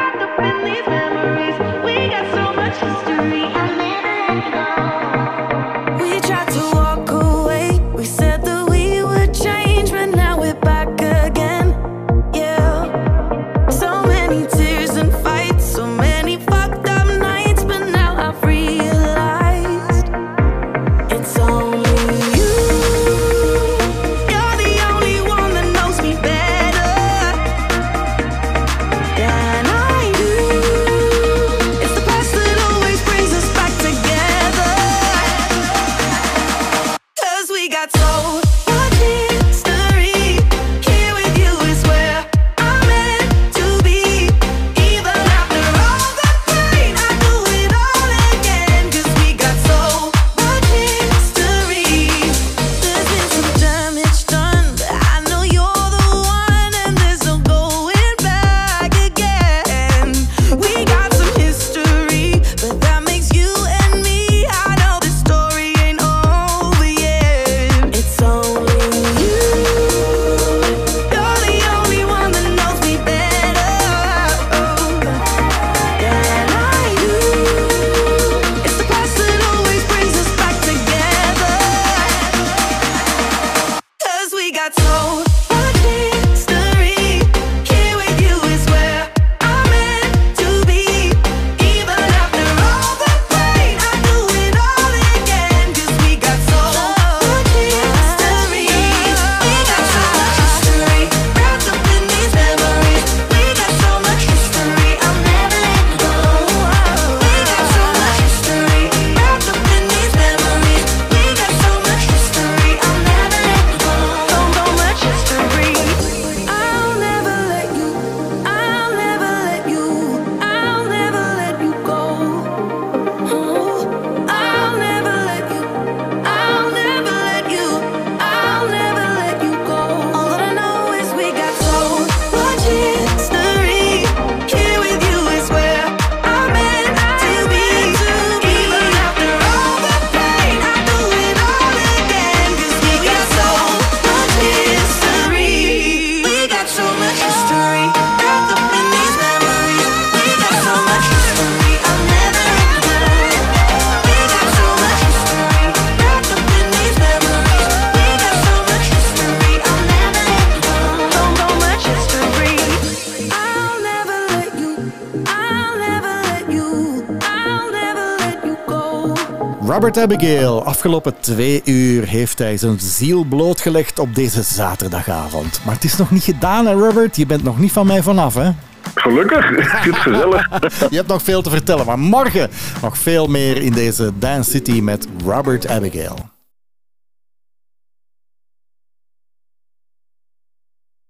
Robert Abigail. Afgelopen twee uur heeft hij zijn ziel blootgelegd op deze zaterdagavond. Maar het is nog niet gedaan, hè, Robert? Je bent nog niet van mij vanaf, hè? Gelukkig, [laughs] het is gezellig. [laughs] Je hebt nog veel te vertellen, maar morgen nog veel meer in deze Dance City met Robert Abigail.